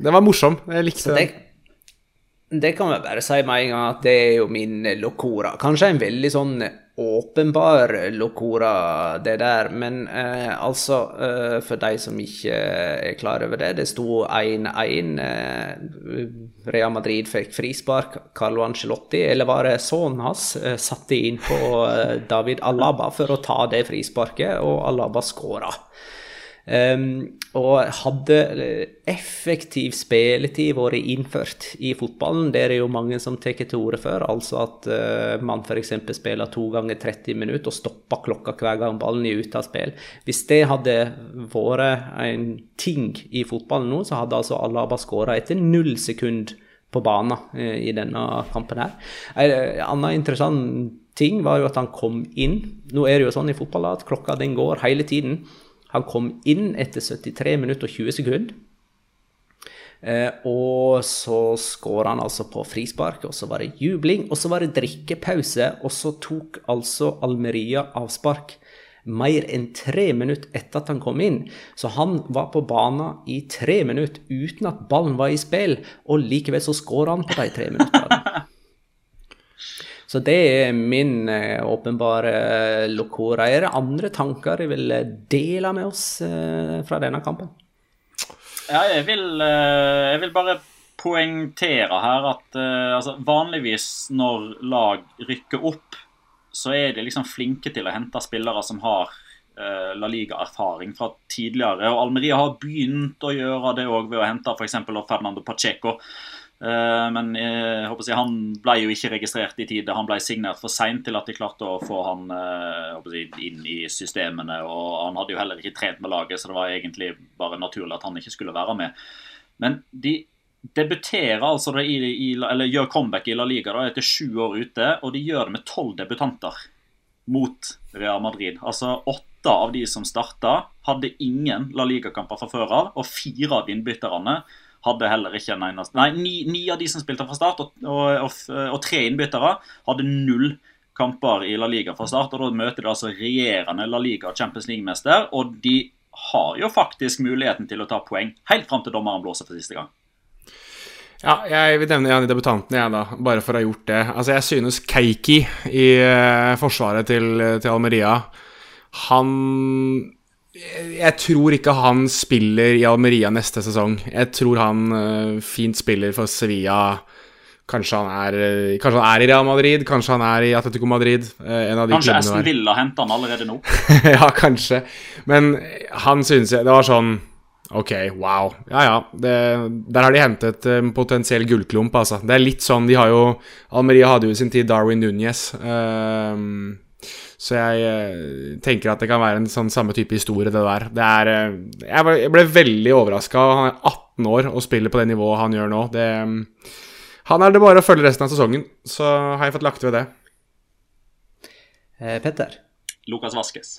den var morsom. Jeg likte det. Det kan jeg bare si med en gang at det er jo min locora. Kanskje en veldig sånn åpenbar locora, det der. Men eh, altså, eh, for de som ikke er klar over det, det sto 1-1. Eh, Real Madrid fikk frispark. Carlo Angelotti, eller var det sønnen hans, eh, satte inn på eh, David Alaba for å ta det frisparket, og Alaba skåra. Um, og hadde effektiv spilletid vært innført i fotballen, det er det jo mange som tar til orde for, altså at uh, man f.eks. spiller to ganger 30 minutter og stopper klokka hver gang ballen er ute av spill. Hvis det hadde vært en ting i fotballen nå, så hadde altså Alaba skåra etter null sekund på banen uh, i denne kampen her. En annen interessant ting var jo at han kom inn. Nå er det jo sånn i fotball at klokka den går hele tiden. Han kom inn etter 73 minutter og 20 sekunder. Eh, og så skåra han altså på frispark, og så var det jubling, og så var det drikkepause. Og så tok altså Almeria avspark mer enn tre minutter etter at han kom inn. Så han var på banen i tre minutter uten at ballen var i spill, og likevel så skåra han på de tre minuttene. Så det er min eh, åpenbare eh, locora. Er det andre tanker jeg vil eh, dele med oss fra denne kampen? Ja, jeg vil, jeg vil bare poengtere her at altså, vanligvis når lag rykker opp, så er de liksom flinke til å hente spillere som har La Liga-erfaring fra tidligere. Og Almeria har begynt å gjøre det òg ved å hente f.eks. Fernando Pacheco. Eh, men jeg håper jeg, han ble jo ikke registrert i tide. Han ble signert for seint til at de klarte å få han eh, jeg, inn i systemene. og Han hadde jo heller ikke trent med laget, så det var egentlig bare naturlig at han ikke skulle være med. Men de debuterer altså i, i, eller gjør comeback i La Liga da, etter sju år ute, og de gjør det med tolv debutanter mot Real Madrid. Altså Åtte av de som starta, hadde ingen La Liga-kamper fra før av, og fire av innbytterne hadde heller ikke en eneste Nei, ni, ni, av de som spilte fra start, og, og, og, og tre innbyttere, hadde null kamper i La Liga fra start. og Da møter de altså regjerende La Liga Champions League-mester, og de har jo faktisk muligheten til å ta poeng helt fram til dommeren blåser for siste gang. Ja, jeg vil nevne en av debutantene, jeg, da, bare for å ha gjort det. Altså, Jeg synes Keiki i uh, forsvaret til, til Almeria Han jeg tror ikke han spiller i Almeria neste sesong. Jeg tror han uh, fint spiller for Sevilla. Kanskje han, er, uh, kanskje han er i Real Madrid, kanskje han er i Atletico Madrid. Uh, kanskje Aston Villa henter han allerede nå? <laughs> ja, kanskje. Men han synes jeg Det var sånn Ok, wow. Ja ja. Det, der har de hentet en potensiell gullklump, altså. Det er litt sånn De har jo Almeria hadde jo i sin tid Darwin Núñez. Uh, så jeg eh, tenker at det kan være en sånn samme type historie, det der. Det er, eh, jeg ble veldig overraska. Han er 18 år og spiller på det nivået han gjør nå. Det, han er det bare å følge resten av sesongen, så har jeg fått lagt ved det. Eh, Petter? Lukas Vaskes.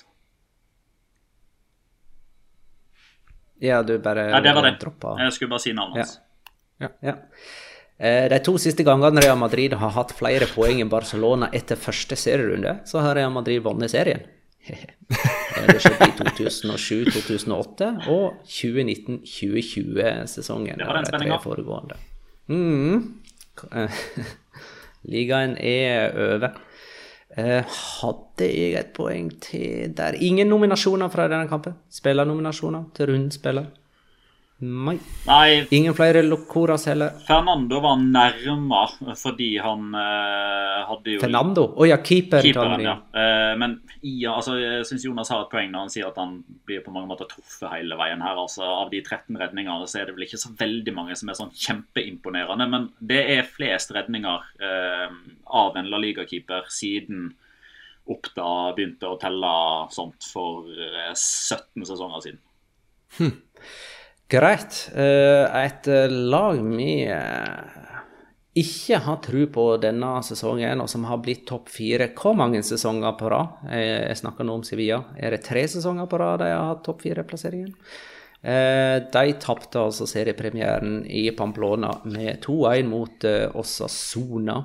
Ja, du bare Ja, det var det. Droppa. Jeg skulle bare si navnet hans. Ja. ja. Eh, de to siste gangene Real Madrid har hatt flere poeng enn Barcelona etter første serierunde, så har Real Madrid vunnet serien. <laughs> det skjedde i 2007-2008 og 2019-2020-sesongen. Det var den spenninga. Mm. <laughs> Ligaen er over. Eh, hadde jeg et poeng til der? Ingen nominasjoner fra denne kampen? Spillernominasjoner til rundspiller? Nei. Nei. Ingen flere Locoras heller. Fernando var nærma fordi han uh, hadde jo Fernando? Å oh, ja, keeper. Keeperen, ja. Uh, men ja, altså, jeg syns Jonas har et poeng når han sier at han blir på mange måter truffet hele veien her. altså Av de 13 redningene så er det vel ikke så veldig mange som er sånn kjempeimponerende. Men det er flest redninger uh, av en La Liga-keeper siden Oppda begynte å telle sånt for 17 sesonger siden. Hm. Greit. Eh, et lag vi ikke har tro på denne sesongen, og som har blitt topp fire Hvor mange sesonger på rad? Jeg, snakker nå om Sevilla. Er det tre sesonger på rad de har hatt topp fire-plasseringen? Eh, de tapte altså seriepremieren i Pamplona med 2-1 mot eh, Osasona.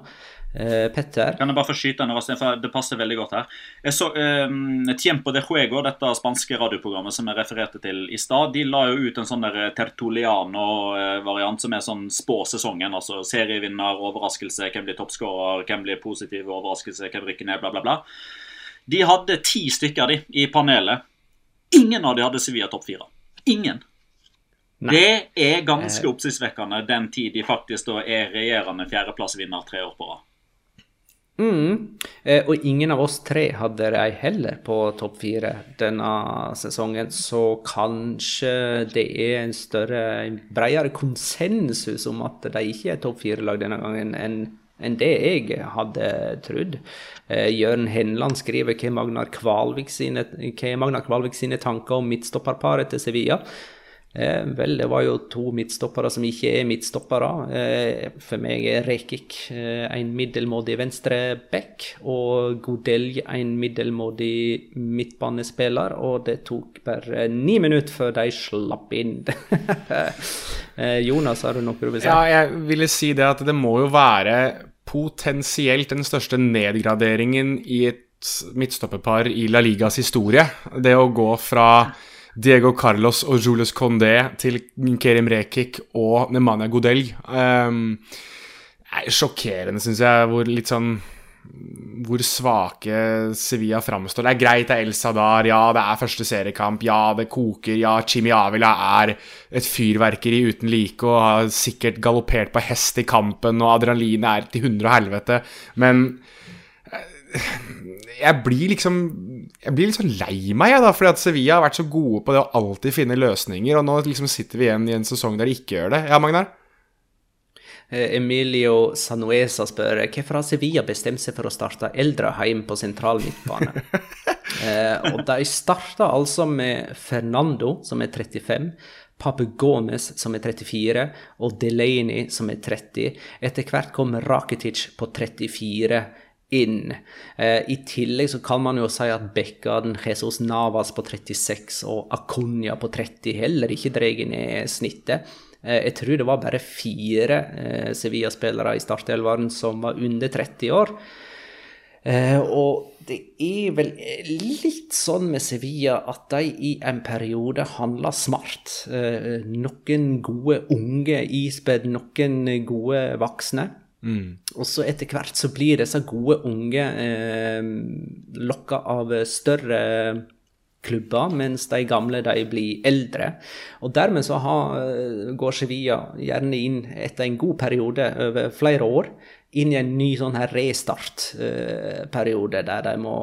Eh, Petter? Kan jeg bare få skyte raskt, for Det passer veldig godt her. Jeg så um, Tiempo de Juego, dette spanske radioprogrammet som jeg refererte til i stad, de la jo ut en sånn der Tertuliano-variant som er sånn spå sesongen. Altså serievinner, overraskelse, hvem blir toppskårer, hvem blir positiv overraskelse, hvem rykker ned, bla, bla, bla. De hadde ti stykker de i panelet. Ingen av de hadde Sevilla topp fire. Ingen. Nei. Det er ganske eh. oppsiktsvekkende den tid de faktisk er regjerende fjerdeplassvinner tre år på rad. Mm. Eh, og ingen av oss tre hadde de heller på topp fire denne sesongen, så kanskje det er en større, en bredere konsensus om at de ikke er topp fire-lag denne gangen, enn enn det jeg hadde trodd. Eh, Jørn Henland skriver hva Magnar Kvalvik sine, hva Magnar Kvalvik sine tanker om midtstopperparet til Sevilla. Eh, vel, det var jo to midtstoppere som ikke er midtstoppere. Eh, for meg er Rekik eh, en middelmådig venstreback og Godelj en middelmådig midtbanespiller. Og det tok bare ni minutter før de slapp inn. <laughs> Jonas, har du noe du vil si? Ja, jeg ville si det at det må jo være potensielt den største nedgraderingen i et midtstopperpar i La Ligas historie. Det å gå fra Diego Carlos og Jules Condé til Kerim Rekik og Nemanja Godelj. Um, sjokkerende, syns jeg, hvor litt sånn hvor svake Sevilla framstår. Det er greit, det er El Sadar, ja, det er første seriekamp, ja, det koker, ja, Chimi Avila er et fyrverkeri uten like og har sikkert galoppert på hest i kampen, og adrenalinet er til hundre og helvete, men jeg blir liksom Jeg blir litt sånn lei meg, jeg, da, fordi at Sevilla har vært så gode på det å alltid finne løsninger, og nå liksom sitter vi igjen i en sesong der de ikke gjør det. Ja, Magnar? Eh, Emilio Sanuesa spør hvorfor har Sevilla bestemt seg for å starte eldreheim på sentral midtbane. <laughs> eh, og de starta altså med Fernando, som er 35. Pape Gomez, som er 34, og Delaney, som er 30. Etter hvert kom Rakitic på 34 inn. Eh, I tillegg så kan man jo si at Bekkaden, Jesus Navas på 36 og Akunya på 30 heller ikke drar ned snittet. Eh, jeg tror det var bare fire eh, Sevilla-spillere i startelveren som var under 30 år. Eh, og det er vel litt sånn med Sevilla at de i en periode handler smart. Eh, noen gode unge ispedd noen gode voksne. Mm. Og så etter hvert så blir disse gode unge eh, lokka av større klubber, mens de gamle de blir eldre. Og dermed så har, eh, går Sevilla gjerne inn etter en god periode over flere år inn i en ny sånn her restartperiode, eh, der de må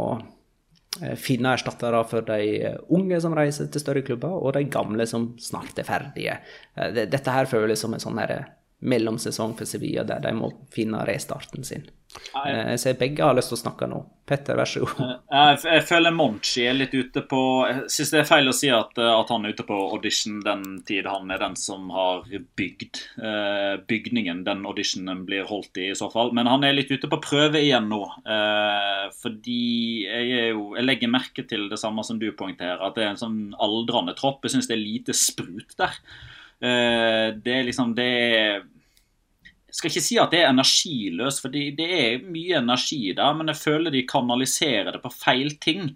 eh, finne erstattere for de unge som reiser til større klubber, og de gamle som snart er ferdige. Eh, dette her føles som en sånn her mellomsesong for Sevilla, der de må finne restarten sin. Eh, jeg ser begge har lyst til å snakke nå. Petter, vær så god. Eh, jeg, jeg føler Monchi er litt ute på Jeg syns det er feil å si at, eh, at, han er ute på audition den tid han er den som har bygd eh, bygningen den auditionen blir holdt i, i så fall. Men han er litt ute på prøve igjen nå. Eh, fordi jeg, jo, jeg, legger merke til det samme som du poengterer, at det er en sånn aldrende tropp. Jeg syns det er lite sprut der. Eh, det er liksom det er jeg skal ikke si at det er energiløst, for det er mye energi der. Men jeg føler de kanaliserer det på feil ting.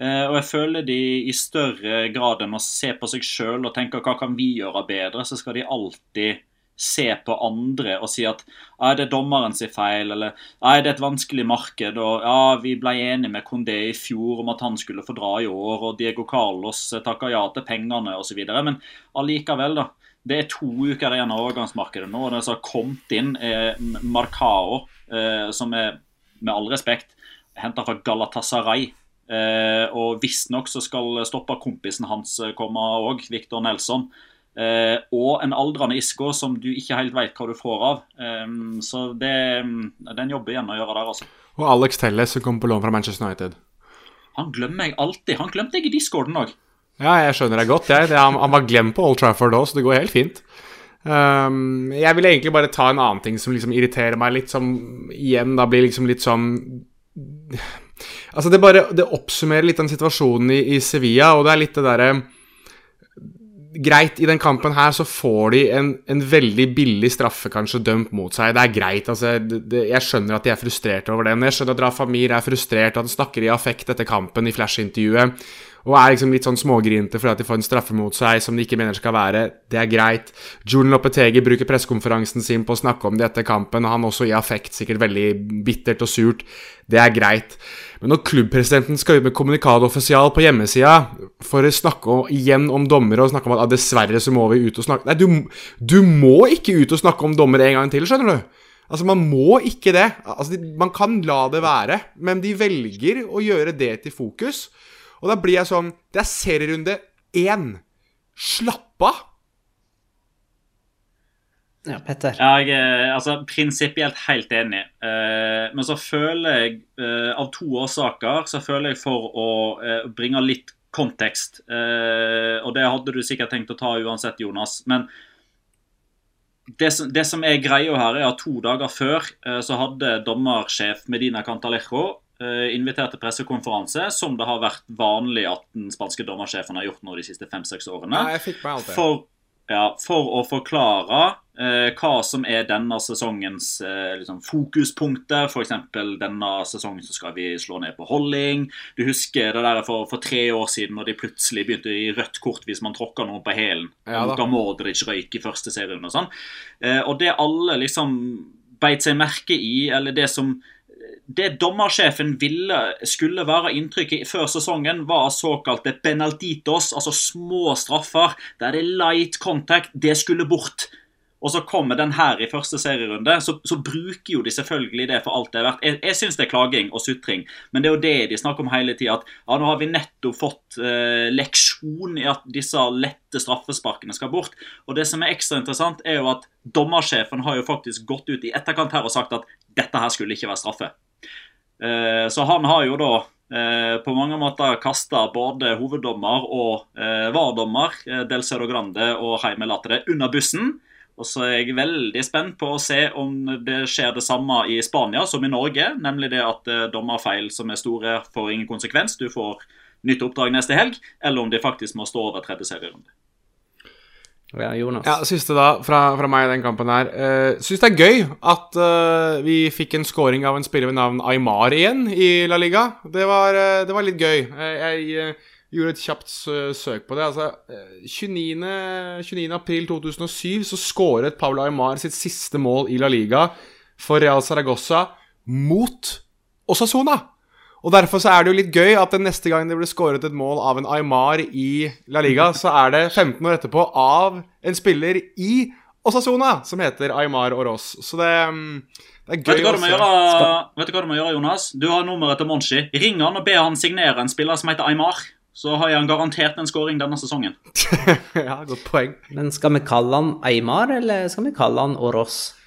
Eh, og jeg føler de i større grad enn å se på seg sjøl og tenke hva kan vi gjøre bedre, så skal de alltid se på andre og si at er det er dommeren sin feil, eller er det et vanskelig marked, og ja, vi ble enige med Condé i fjor om at han skulle få dra i år, og Diego Carlos takka ja til pengene osv. Men allikevel, da. Det er to uker igjen av overgangsmarkedet nå. og Det som har kommet inn, er Marcao, eh, som er, med all respekt, henta fra Galatasaray. Eh, og visstnok så skal stopperkompisen hans eh, komme òg, Victor Nelson. Eh, og en aldrende Isko som du ikke helt veit hva du får av. Eh, så det, det er en jobb igjen å gjøre der, altså. Og Alex Telles som kommer på lån fra Manchester United. Han glemmer jeg alltid. Han glemte jeg i discorden òg. Ja, jeg skjønner det godt. Jeg. Han, var glemt på Old Trafford òg, så det går helt fint. Um, jeg vil egentlig bare ta en annen ting som liksom irriterer meg litt, som igjen da blir liksom litt sånn <sighs> Altså, det bare Det oppsummerer litt den situasjonen i, i Sevilla, og det er litt det derre Greit, i den kampen her så får de en, en, veldig billig straffe kanskje dømt mot seg. Det er greit. altså, det, det, Jeg skjønner at de er frustrerte over den. Jeg skjønner at Rafamir er frustrert, han snakker i affekt etter kampen i flash-intervjuet og er liksom litt sånn smågrinte fordi at de får en straffe mot seg som de ikke mener skal være. Det er greit. Julen Lopetegi bruker pressekonferansen sin på å snakke om det etter kampen, og han også i affekt, sikkert veldig bittert og surt. Det er greit. Men når klubbpresidenten skal ut med kommunikado offisial på hjemmesida for å snakke igjen om dommere og snakke om at ah, dessverre så må vi ut og snakke Nei, du, du må ikke ut og snakke om dommere en gang til, skjønner du. Altså, Man må ikke det. Altså, Man kan la det være, men de velger å gjøre det til fokus. Og da blir jeg sånn Det er serierunde én. Slapp av! Ja, Petter? Jeg er altså, prinsipielt helt enig. Eh, men så føler jeg, eh, av to årsaker, så føler jeg for å eh, bringe litt kontekst eh, Og det hadde du sikkert tenkt å ta uansett, Jonas. Men det som, det som er greia her, er at to dager før eh, så hadde dommersjef Medina Cantalejo Eh, invitert til pressekonferanse, som det har vært vanlig at den spanske dommersjefen har gjort nå de siste fem-seks årene. Ja, for, ja, for, å forklare eh, hva som er denne sesongens eh, liksom, fokuspunkter. F.eks. denne sesongen så skal vi slå ned på holding. Du husker det der for, for tre år siden når de plutselig begynte gi rødt kort hvis man tråkka noen på hælen. Ja, Luka Modric røyk i første serien og sånn. Eh, og det alle liksom beit seg merke i, eller det som det dommersjefen ville skulle være inntrykket før sesongen, var såkalte penaltitos, altså små straffer der det er light contact. Det skulle bort. Og så kommer den her i første serierunde, så, så bruker jo de selvfølgelig det for alt det er verdt. Jeg, jeg syns det er klaging og sutring, men det er jo det de snakker om hele tida. At ja, nå har vi nettopp fått eh, leksjon i at disse lette straffesparkene skal bort. Og det som er ekstra interessant, er jo at dommersjefen har jo faktisk gått ut i etterkant her og sagt at dette her skulle ikke være straffe. Eh, så han har jo da eh, på mange måter kasta både hoveddommer og eh, VAR-dommer Del Cero Grande og Jaime Latere under bussen. Og så er jeg veldig spent på å se om det skjer det samme i Spania som i Norge. Nemlig det at dommerfeil som er store, får ingen konsekvens. Du får nytt oppdrag neste helg. Eller om de faktisk må stå over tredje serierunde. Ja, Jonas. Ja, Siste da, fra, fra meg i den kampen her. Uh, Syns det er gøy at uh, vi fikk en scoring av en spiller ved navn Aymar igjen i La Liga. Det var, uh, det var litt gøy. Jeg gjorde et kjapt søk på det. Altså, 29. 29. april 2007 så skåret Pablo Aymar sitt siste mål i La Liga for Real Saragossa mot Osasona. Og Derfor så er det jo litt gøy at den neste gang det blir skåret et mål av en Aymar i La Liga, så er det 15 år etterpå av en spiller i Osasona som heter Aymar Oros. Så det, mm, det er gøy vet du, hva gjøre, vet du hva du må gjøre, Jonas? Du har nummeret til Monshi. Ring han og be han signere en spiller som heter Aymar. Så har han garantert en skåring denne sesongen. <laughs> ja, godt poeng. Men skal vi kalle han Aymar, eller skal vi kalle han Oros?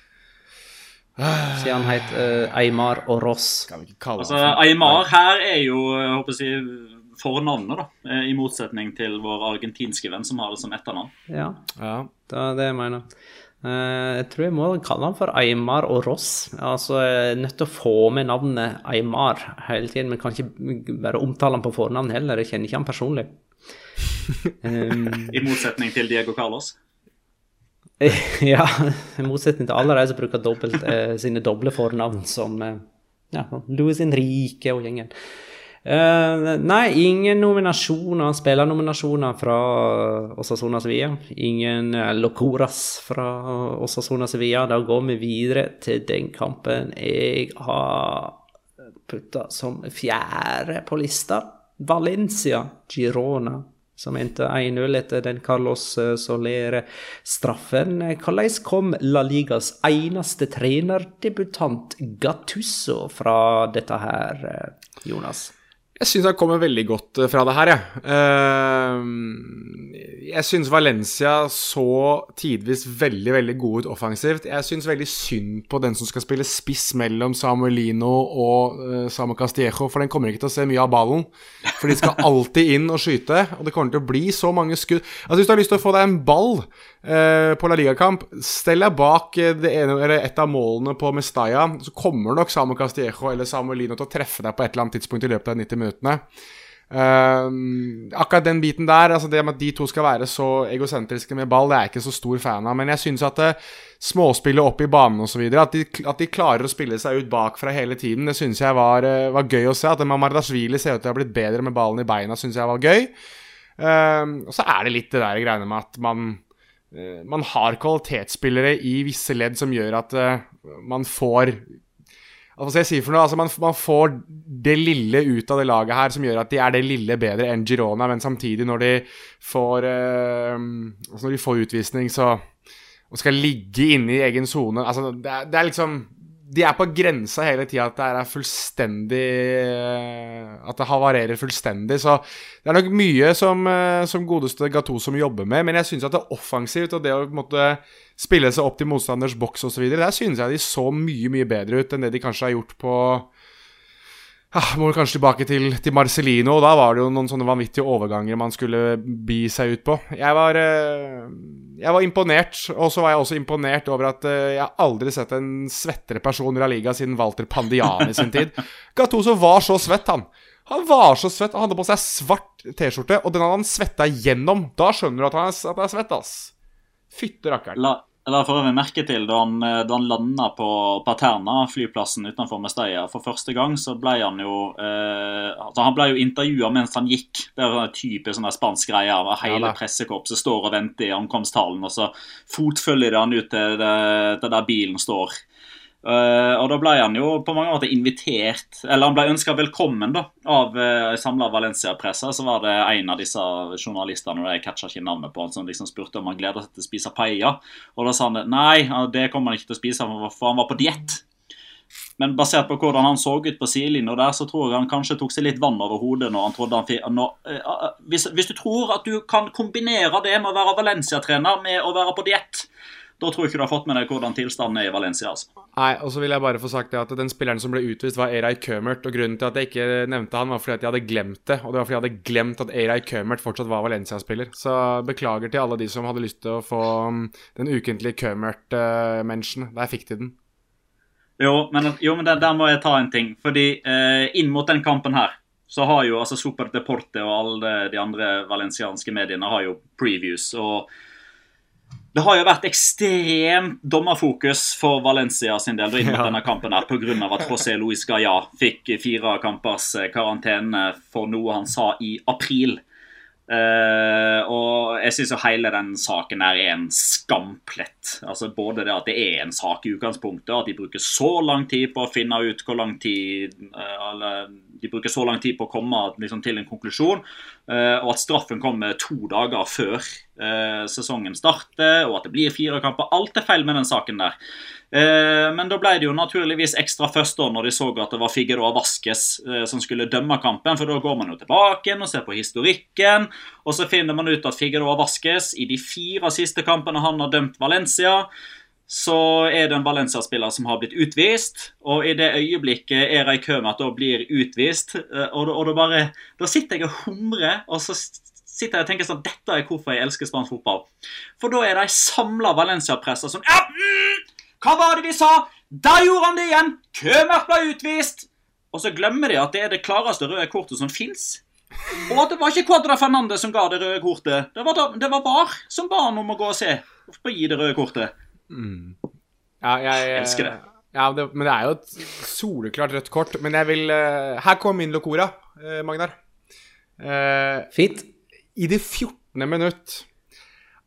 Siden han het uh, Aymar og Ross. Altså, Aymar her er jo jeg håper jeg, fornavnet, da. Eh, I motsetning til vår argentinske venn som har det som etternavn. Ja, ja. det er det jeg mener. Uh, jeg tror jeg må kalle han for Eymar og Ross. Altså, jeg er nødt til å få med navnet Eymar hele tiden. Men kan ikke bare omtale han på fornavn heller. Jeg kjenner ikke han personlig. <laughs> um, I motsetning til Diego Carlos? <laughs> ja, i motsetning til alle de som bruker dobbelt, eh, sine doble fornavn, som eh, ja, Louis Henrique og gjengen. Uh, nei, ingen nominasjoner, spillernominasjoner fra Osasona Sevilla. Ingen uh, Locoras fra Osasona Sevilla. Da går vi videre til den kampen jeg har putta som fjerde på lista. Valencia Girona som endte 1-0 etter den Carlos eh, Soler-straffen. Hvordan kom La Ligas eneste trenerdebutant Gattusso fra dette her, eh, Jonas? Jeg syns han kommer veldig godt eh, fra det her, jeg. Ja. jeg syns Valencia så tidvis veldig veldig god ut offensivt. Jeg syns veldig synd på den som skal spille spiss mellom Samuelino og Samuel Samu Castillejo, for den kommer ikke til å se mye av ballen. For de skal alltid inn og skyte, og det kommer til å bli så mange skudd Altså Hvis du har lyst til å få deg en ball eh, på La Liga-kamp. Stell deg bak eh, det ene, eller et av målene på Mestalla, så kommer nok Samu Castillejo eller Samuel Lino til å treffe deg på et eller annet tidspunkt i løpet av 90 minuttene. Uh, akkurat den biten der, altså det med at de to skal være så egosentriske med ball, det er jeg ikke så stor fan av. Men jeg syns at det, småspillet opp i banen osv., at, de, at de klarer å spille seg ut bakfra hele tiden, det syns jeg var, var, gøy å se. At Mamardashvili ser ut til å ha blitt bedre med ballen i beina, syns jeg var gøy. Uh, og så er det litt det der greiene med at man man har kvalitetsspillere i visse ledd som gjør at man får jeg si noe? Altså, man, man, får det lille ut av det laget her som gjør at de er det lille bedre enn Girona, men samtidig, når de får, eh, altså når de får utvisning, så og skal ligge inne i egen sone altså, det, det, er liksom De er på grensa hele tida at det er fullstendig eh, At det havarerer fullstendig. Så det er nok mye som, eh, som godeste Gato som jobber med, men jeg syns at det er offensivt, og det å måte spille seg opp til motstanders boks osv. Der synes jeg de så mye, mye bedre ut enn det de kanskje har gjort på ah, Må kanskje tilbake til, til Marcellino, og da var det jo noen sånne vanvittige overganger man skulle bi seg ut på. Jeg var, eh, jeg var imponert, og så var jeg også imponert over at eh, jeg aldri sett en svettere person i La Liga siden Walter Pandian i sin tid. <laughs> Gattuso var så svett, han. Han var så svett. Han hadde på seg svart T-skjorte, og den hadde han svetta gjennom. Da skjønner du at han er, at han er svett, ass. Fytte rakkeren. La, for øvrig merke til da han, eh, da han landa på Paterna, flyplassen utenfor Mestalla. For første gang så ble han jo eh, altså Han ble jo intervjua mens han gikk. Det er en typisk sånn spansk greie. Hele ja, pressekorpset står og venter i ankomsthallen, og så fotfølger han ut til, det, til der bilen står. Uh, og da ble han jo på mange måter invitert Eller han ble ønska velkommen da av uh, samla Valencia-pressa. Så var det en av disse journalistene jeg catcha ikke navnet på, som liksom spurte om han gleda seg til å spise paella. Og da sa han nei, det kommer han ikke til å spise, for han var på diett. Men basert på hvordan han så ut på sidelinja der, så tror jeg han kanskje tok seg litt vann over hodet når han trodde han fikk uh, hvis, hvis, du tror at du kan kombinere det med å være Valencia-trener med å være på diett, da tror jeg ikke du har fått med deg hvordan tilstanden er i Valencia. altså. Nei, og så vil jeg bare få sagt det at Den spilleren som ble utvist, var Eray Kømert. og Grunnen til at jeg ikke nevnte han, var fordi at jeg hadde glemt det. Og det var fordi jeg hadde glemt at Eray Kømert fortsatt var Valencia-spiller. Så beklager til alle de som hadde lyst til å få um, den ukentlige Kømert-mensjen. Der fikk de den. Jo, men, jo, men der, der, må jeg ta en ting. Fordi eh, inn mot den kampen her så har jo altså Super Deporte og alle de andre valencianske mediene har jo previews. og det har jo vært ekstremt dommerfokus for Valencia sin del inn mot <laughs> ja. denne kampen her, pga. at José Luis Gaya fikk fire kampers eh, karantene for noe han sa i april. Uh, og jeg syns jo hele den saken her er en skamplett. Altså Både det at det er en sak i utgangspunktet, at de bruker så lang tid på å finne ut hvor lang tid uh, De bruker så lang tid på å komme liksom, til en konklusjon, uh, og at straffen kommer to dager før sesongen starter, og at det blir fire kamper. Alt er feil med den saken der. Eh, men da ble det jo naturligvis ekstra først da når de så at det var Figueroa Vasques eh, som skulle dømme kampen. For da går man jo tilbake og ser på historikken. Og så finner man ut at Figueroa Vasques i de fire siste kampene han har dømt Valencia, så er det en Valencia-spiller som har blitt utvist. Og i det øyeblikket er med at da blir utvist, eh, og da, og da bare Da sitter jeg og humrer, og så sitter jeg og tenker sånn Dette er hvorfor jeg elsker spansk fotball. For da er de samla Valencia-pressa sånn ja, mm, hva var det vi sa? Der gjorde han det igjen! Kømert ble utvist! Og så glemmer de at det er det klareste røde kortet som fins. Og at det var ikke Cuadra Fernandez som ga det røde kortet. Det var, da, det var VAR som ba han om å gå og se. hvorfor gi det røde kortet. Mm. Ja, jeg, jeg elsker det. Ja, det, Men det er jo et soleklart rødt kort. Men jeg vil uh, Her kom min locora, uh, Magnar. Uh, Fint. I det 14. minutt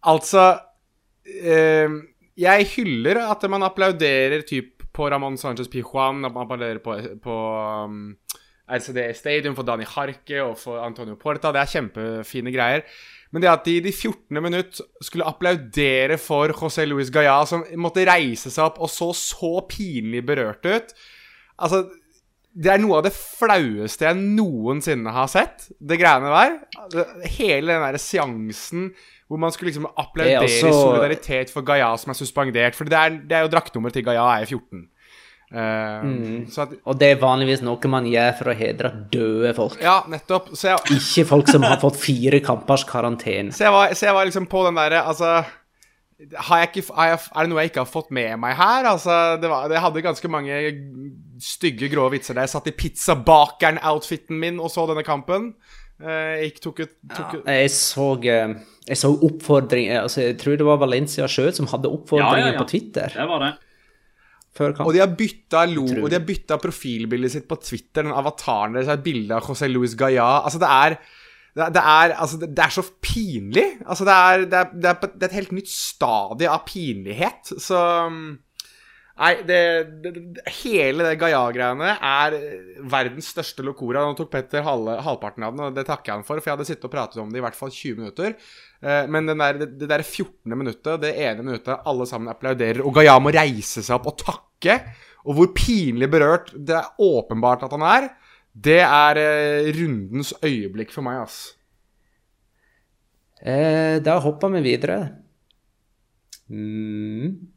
Altså eh, jeg hyller at man applauderer typ på Ramón Sánchez Pijuan, at man applauderer på, på um, RCD Stadium for Dani Harke og for Antonio Porta. Det er kjempefine greier. Men det at de i de 14. minutt skulle applaudere for José Luis Galla, som måtte reise seg opp og så så pinlig berørt ut Altså, det er noe av det flaueste jeg noensinne har sett. Det greiene der. Hele den der seansen hvor man skulle liksom applaudere også... solidaritet for Gaia som er suspendert. For det er, det er jo draktnummeret til Gaia er 14. Uh, mm. at, og det er vanligvis noe man gjør for å hedre døde folk. Ja, nettopp. Jeg, Ikke folk som har fått fire kampers karantene. <laughs> Så jeg var, så jeg var liksom på den derre Altså ikke, har jeg, er det noe jeg ikke har fått med meg her? Altså, det, var, det hadde ganske mange stygge, grå vitser der jeg satt i pizzabakeren-outfiten min og så denne kampen. Eh, jeg tok ut, tok ut. Ja, jeg så, eh, jeg så oppfordring altså, Jeg tror det var Valencia sjøl som hadde oppfordringen Ja, ja, ja. på Twitter. Det var det. Før. Og de har bytta lo, de har bytta profilbildet sitt på Twitter. Den avataren deres er et bilde av José Luis Gaya. Altså, det er det det er, altså, det er så pinlig. Altså, det er, det, er, det, er, et helt nytt stadie av pinlighet. Så mm, Nei, det, Hele det Gaia-greiene er verdens største locora. Nå tok Petter halve, halvparten av den, og det takker jeg han for, for jeg hadde sittet og pratet om det i hvert fall 20 minutter. Eh, Men der, det der 14. minuttet, det ene minuttet alle sammen applauderer, og Gaia må reise seg opp og takke, og hvor pinlig berørt det er åpenbart at han er, det er eh, rundens øyeblikk for meg, ass. Eh, da hopper vi videre. Mm.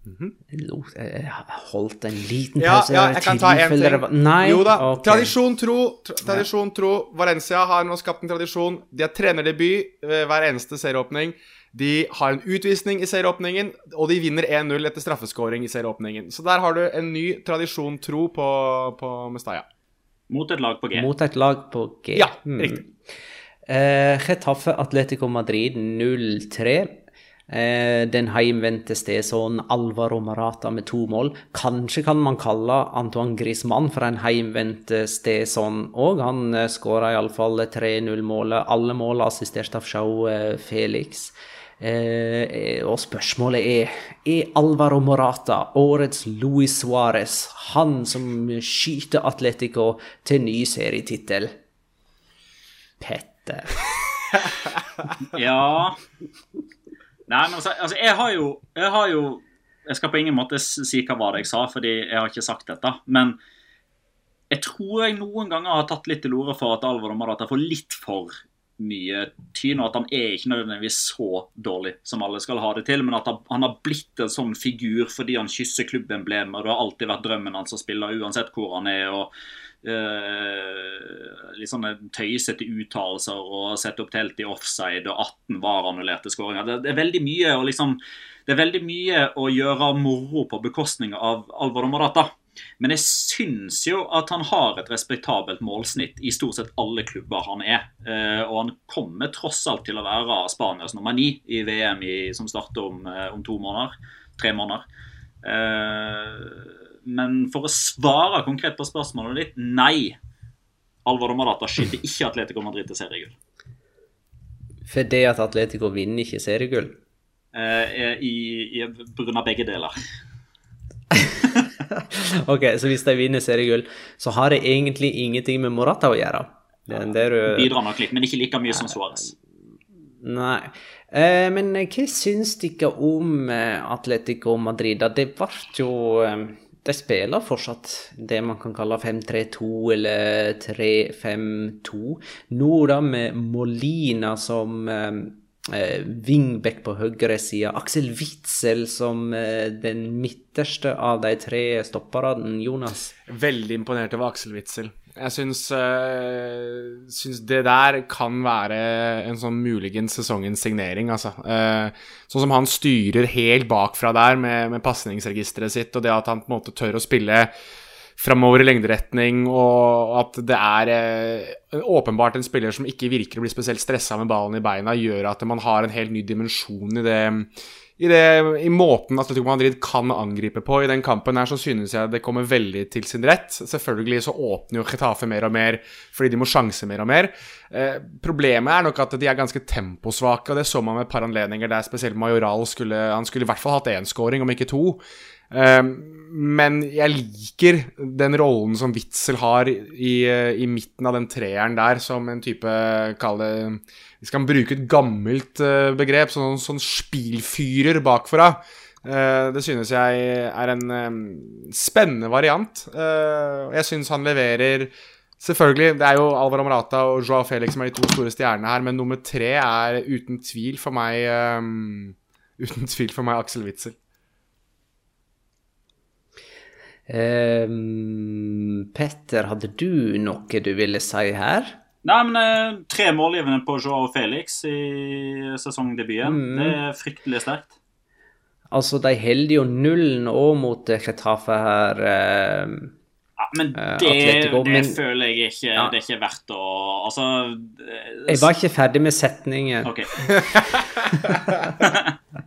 Jeg lot- Jeg holdt en liten pause. Ja, ja, jeg kan ta en ting. Nei? Jo da. Okay. Tradisjon tro, tra tradisjon tro. Valencia har nå skapt en tradisjon. De har trenerdebut hver eneste serieåpning. De har en utvisning i serieåpningen, og de vinner 1-0 etter straffeskåring i serieåpningen. Så der har du en ny tradisjon tro på, på Mestalla. Mot et lag på G. Mot et lag på G. Ja, Mm. riktig. Eh, Getafe Atletico Madrid 0-3. Eh, den heimvendte stedsønnen Alvaro Marata med to mål. Kanskje kan man kalle Antoine Griezmann for en heimvendt stedsønn òg. Han eh, skåra iallfall 3-0-målet. Alle mål assistert av Sjau eh, Felix. Eh, og spørsmålet er Er Alvaro Morata, årets Luis Suárez, han som skyter Atletico til ny serietittel? Petter. <laughs> Ja Nei, men altså, altså jeg har jo Jeg har jo Jeg skal på ingen måte si hva var det jeg sa, fordi jeg har ikke sagt dette. Men jeg tror jeg noen ganger har tatt litt til orde for at Alvaro Morata får litt for mye tyn, og at han er ikke nødvendigvis så dårlig som alle skal ha det til, men at han- har blitt en sånn figur fordi han kysser klubbemblemet, og det har alltid vært drømmen hans å spille uansett hvor han er. og Uh, litt sånne tøysete uttalelser og sette opp telt i offside og 18 VAR-annullerte skåringer. Det, det er veldig mye å liksom det er veldig mye å gjøre moro på bekostning av Alvaro Morata. Men jeg syns jo at han har et respektabelt målsnitt i stort sett alle klubber han er. Eh, og han kommer tross alt til å være Spanias nummer ni i VM i, som starter om, eh, om to måneder. Tre måneder. Eh, men for å svare konkret på spørsmålet ditt nei. Alvor Domadata skyter ikke Atletico Madrid til seriegull. Fordi at Atletico vinner ikke seriegull. Eh, i, i, på grunn av begge deler. <laughs> <laughs> Ok, så hvis de vinner seriegull, så har det egentlig ingenting med Morata å gjøre. Det, det er, jo- Bidrar nok litt, men ikke like mye som Suárez. Nei. Eh, men eh, hva syns dere om eh, Atletico Madrid? Det ble jo eh, De spiller fortsatt det man kan kalle 5-3-2 eller 3-5-2. Nå da med Molina som eh, på høyre høyresida. Aksel Witzel som eh, den midterste av de tre stopperne, Jonas. Veldig imponert over Aksel Witzel. Jeg syns, øh, syns det der kan være en sånn muligens sesongens signering, altså. Uh, sånn som han styrer helt bakfra der med, med pasningsregisteret sitt, og det at han på en måte tør å spille framover i lengderetning, og at det er eh, åpenbart en spiller som ikke virker å bli spesielt stressa med ballen i beina, gjør at man har en helt ny dimensjon i det i, det, I måten Atletico Madrid kan angripe på i den kampen her, så synes jeg det kommer veldig til sin rett. Selvfølgelig så åpner jo Getafe mer og mer fordi de må sjanse mer og mer. Eh, problemet er nok at de er ganske temposvake, og det så man med et par anledninger der spesielt Majoral skulle Han skulle i hvert fall hatt én scoring, om ikke to. Eh, men jeg liker den rollen som Witzel har i, i midten av den treeren der, som en type Kall det Vi skal bruke et gammelt eh, begrep, sånn, sånn spilfyrer bakfra. Eh, det synes jeg er en spennende variant. Jeg synes han leverer Selvfølgelig, det er jo Alvaro Morata og Joao Felix som er de to store stjernene her, men nummer tre er uten tvil for meg <laughs> Uten tvil for meg Aksel Witzel. Ehm, Petter, hadde du noe du ville si her? Nei, men eh, Tre målgivende på Joao Felix i sesongdebuten. Mm. Det er fryktelig sterkt. Altså, de holder jo nullen òg mot Kretafe her. Eh, ja, men eh, det, Atletico, det men- føler jeg ikke Ja. Det er ikke verdt å Altså eh, Jeg var ikke ferdig med setningen. OK. <laughs> <laughs>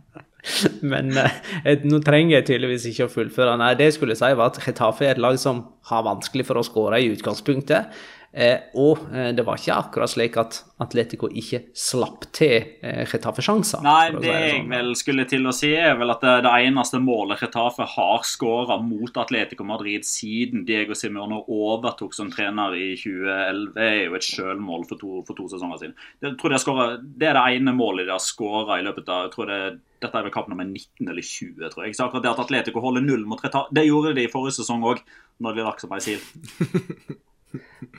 <laughs> Men eh, nå trenger jeg tydeligvis ikke å fullføre. Nei, det jeg skulle si var at Getafe er et lag som har vanskelig for å skåre i utgangspunktet. Eh, og eh, det var ikke akkurat slik at Atletico ikke slapp til eh, Getafe-sjanser. Nei, det si jeg sånn. vel skulle til å si, er vel at det, det eneste målet Retafe har skåra mot Atletico Madrid siden Diego Simone overtok som trener i 2011, er jo et sjølmål for to, for to sesonger siden. Det, jeg tror de har scoret- det er det ene målet de har skåra i løpet av jeg tror det, Dette er vel kamp nummer 19 eller 20, tror jeg. Så akkurat det at Atletico holder null mot Retafe Det gjorde de i forrige sesong òg, når de lakk som ei sil. <laughs>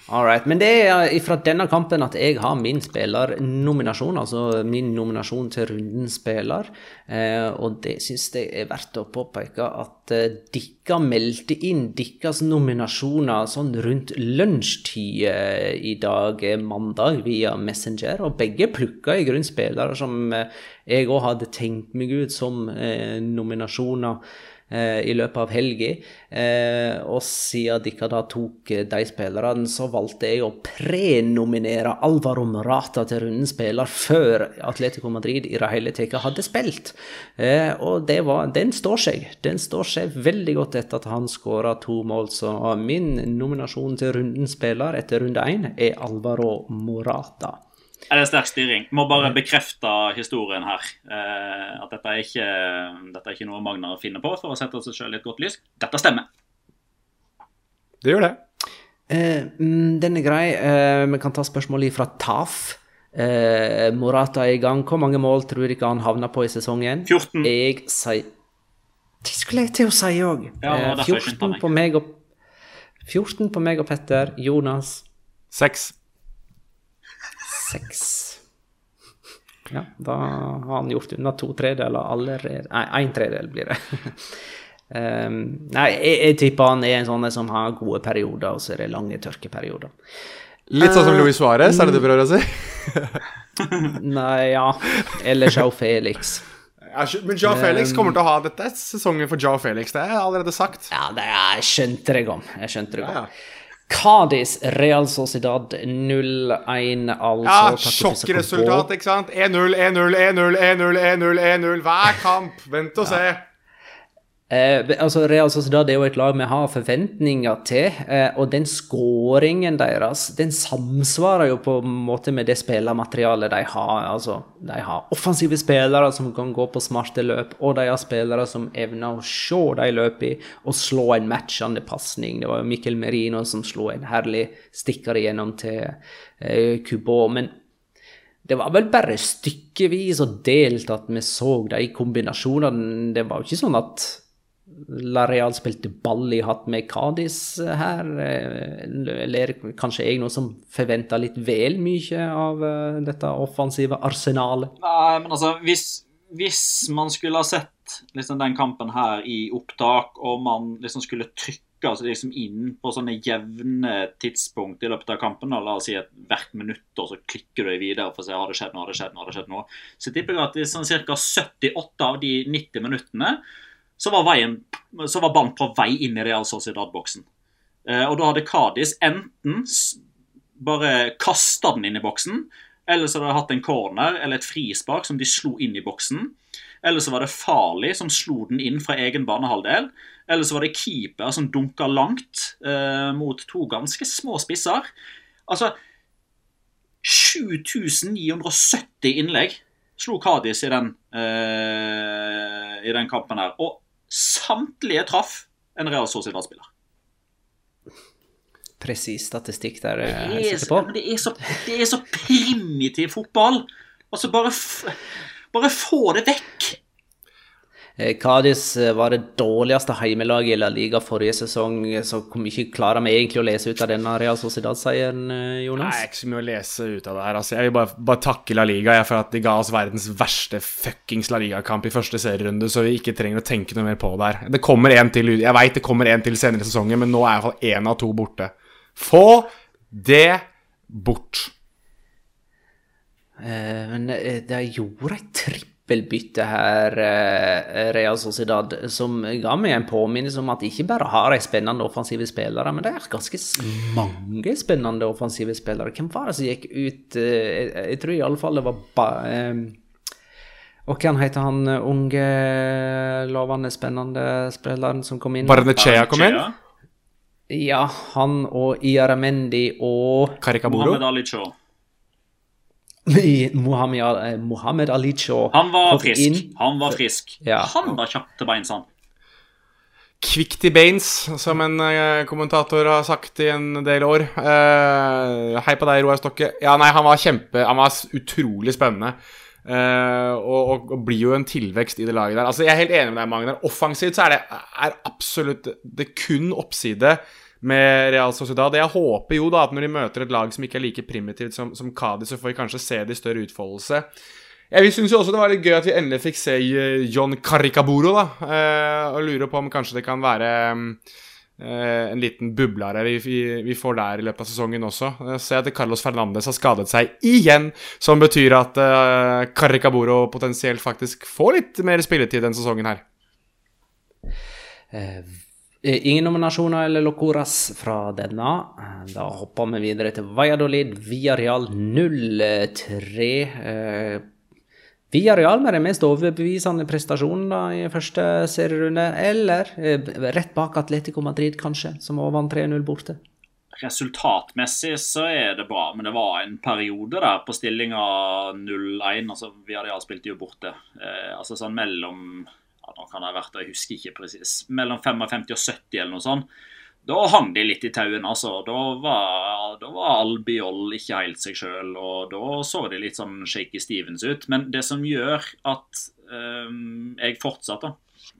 All right. Men det er fra denne kampen at jeg har min spillernominasjon, altså min nominasjon til rundens spiller. Eh, og det syns jeg er verdt å påpeke at eh, dere meldte inn deres nominasjoner sånn rundt lunsjtid eh, i dag, eh, mandag, via Messenger. Og begge plukka i grunnen spillere som eh, jeg òg hadde tenkt meg ut som eh, nominasjoner eh, i løpet av helga. Eh, og siden dere da tok eh, de spillerne, så valgte jeg å prenominere Alvaro Morata til rundens spiller før Atletico Madrid i det hele tatt hadde spilt. Eh, og var, den står seg. Den står seg veldig godt etter at han skåra to mål. Så min nominasjon til rundens spiller etter runde én er Alvaro Morata. Er det sterk styring? Må bare bekrefte historien her. Eh, at dette er, ikke, dette er ikke noe Magnar finner på for å sette seg selv i et godt lys. Dette stemmer. Det gjør det. Eh, mm, den er grei. Eh, vi kan ta spørsmålet fra Taf. Eh, Morata er i gang. Hvor mange mål tror dere han havner på i sesongen? 14. Jeg sier Det skulle jeg til å si òg. Ja, det var derfor jeg skyndte 14 på meg og 14 på meg og Petter. Jonas Seks. Ja, da har han gjort unna to tredeler allerede. Nei, én tredel blir det. um, <laughs> nei, jeg, jeg tipper han er en sånn som har gode perioder, og så er det lange tørkeperioder. Litt sånn som Luis Suárez, er det det du prøver å si? <laughs> Nei, ja. Eller Jao Felix. Ja, men Jao Felix kommer til å ha dette er sesongen for Jao Felix. Det er allerede sagt. Ja, det jeg skjønte det om. Jeg skjønte det Ja, om. Cádiz, Real Sociedad 0-1, altså. Ja, sjokkresultat, ikke sant? 1-0, 1-0, 1-0, 1-0, 1-0, 1-0 hver kamp. Vent og se. Eh, altså Real Sociedad er jo et lag vi har forventninger til, eh, og den skåringen deres den samsvarer jo på en måte med det spillermaterialet de har. Altså, de har offensive spillere som kan gå på smarte løp, og de har spillere som evner å se de løpene og slå en matchende pasning. Det var jo Mikkel Merino som slo en herlig stikker igjennom til eh, Kubo. men det var vel bare stykkevis og delt at vi så de kombinasjonene. Det var jo ikke sånn at La Real spilte ball i hatt med Cádiz her. eh, Eller kanskje jeg nå som forventa litt vel mye av eh, dette offensive arsenalet. Nei, men altså, hvis, hvis man skulle ha sett liksom, den kampen her i opptak, og man liksom skulle trykke altså, liksom, inn på sånne jevne tidspunkt i løpet av kampen, og la oss si et hvert minutt, og så klikker du videre for å se har det skjedd noe, har det skjedd noe, har det skjedd noe, så tipper jeg at sånn ca. 78 av de 90 minuttene så var, veien, så var ballen på vei inn i Real Sociedad-boksen. Eh, og da hadde Cádiz enten bare kasta den inn i boksen, eller så hadde de hatt en corner eller et frispark som de slo inn i boksen. Eller så var det Farlig som slo den inn fra egen banehalvdel. Eller så var det keeper som dunka langt eh, mot to ganske små spisser. Altså 7970 innlegg slo Kadis i, eh, i den kampen her. Og samtlige traff en Real Sociedad-spiller. Presis statistikk der, er jeg Det er, sikker så- på. det, er så, det er så primitiv fotball. Altså, bare, bare få det vekk. Eh, Cádiz eh, var det dårligste heimelaget i La Liga forrige sesong, så hvor mye klarer vi egentlig å lese ut av denne Real Sociedad-seieren, Jonas? Nei, ikke så mye å lese ut av det her. Altså, jeg vil bare, bare takke La Liga jeg, for at de ga oss verdens verste fuckings La Liga-kamp i første serierunde, så vi ikke trenger å tenke noe mer på det her. Det kommer en til, Jeg veit det kommer en til senere i sesongen, men nå er iallfall én av to borte. Få det bort. Eh, men det de gjorde ei dobbeltbytte her, eh, Real Sociedad, som ga meg en påminnelse om at de ikke bare har de spennende offensive spillere, men det er ganske mange spennende offensive spillere. Hvem var det som gikk ut eh, Jeg, jeg tror i alle fall det var ba, eh, og hva heter han unge, lovende, spennende spilleren som kom inn? Barnechea kom inn? Ja, han og Iaramendi og Karikaburo? Mohammed Ali. Mohammed, Mohammed Ali Chaw. Han var frisk. inn. Han var frisk. Ja. Han var kjapp til beins, han. Quick to beins, som en eh, kommentator har sagt i en del år. Uh, hei på deg, Roar Stokke. Ja, nei, han var kjempe Han var utrolig spennende. Uh, og, og, og blir jo en tilvekst i det laget der. Altså, Jeg er helt enig med deg, Magnar. Offensivt så er det er absolutt Det er kun oppside med Real Sociedad. Jeg håper jo da at når de møter et lag som ikke er like primitivt som, som Cádiz, så får vi kanskje se det i større utfoldelse. Jeg syns jo også det var litt gøy at vi endelig fikk se eh, John Caricaburo, da. Eh, og lurer på om kanskje det kan være eh, en liten bublere vi, vi, vi får der i løpet av sesongen også. Jeg ser at Carlos Fernandes har skadet seg igjen, som betyr at eh, Caricaburo potensielt faktisk får litt mer spilletid denne sesongen her. Eh, Ingen nominasjoner eller locoras fra denne. Eh, Da hopper vi videre til Valladolid. Villarreal 0-3. Eh, Villarreal med den mest overbevisende prestasjonen da i første serierunde, eller eh, rett bak Atletico Madrid, kanskje, som også vant 3-0 borte. Resultatmessig så er det bra, men det var en periode der på stillinga 0-1. altså Via Real spilte jo borte. Eh, altså sånn mellom kan det ha vært, jeg husker ikke presis, mellom 55 og 70 eller noe sånt. Da hang de litt i tauene, altså. Da var, da var Albiol ikke helt seg sjøl, og da så de litt sånn shaky Stevens ut. Men det som gjør at um, jeg fortsatt, da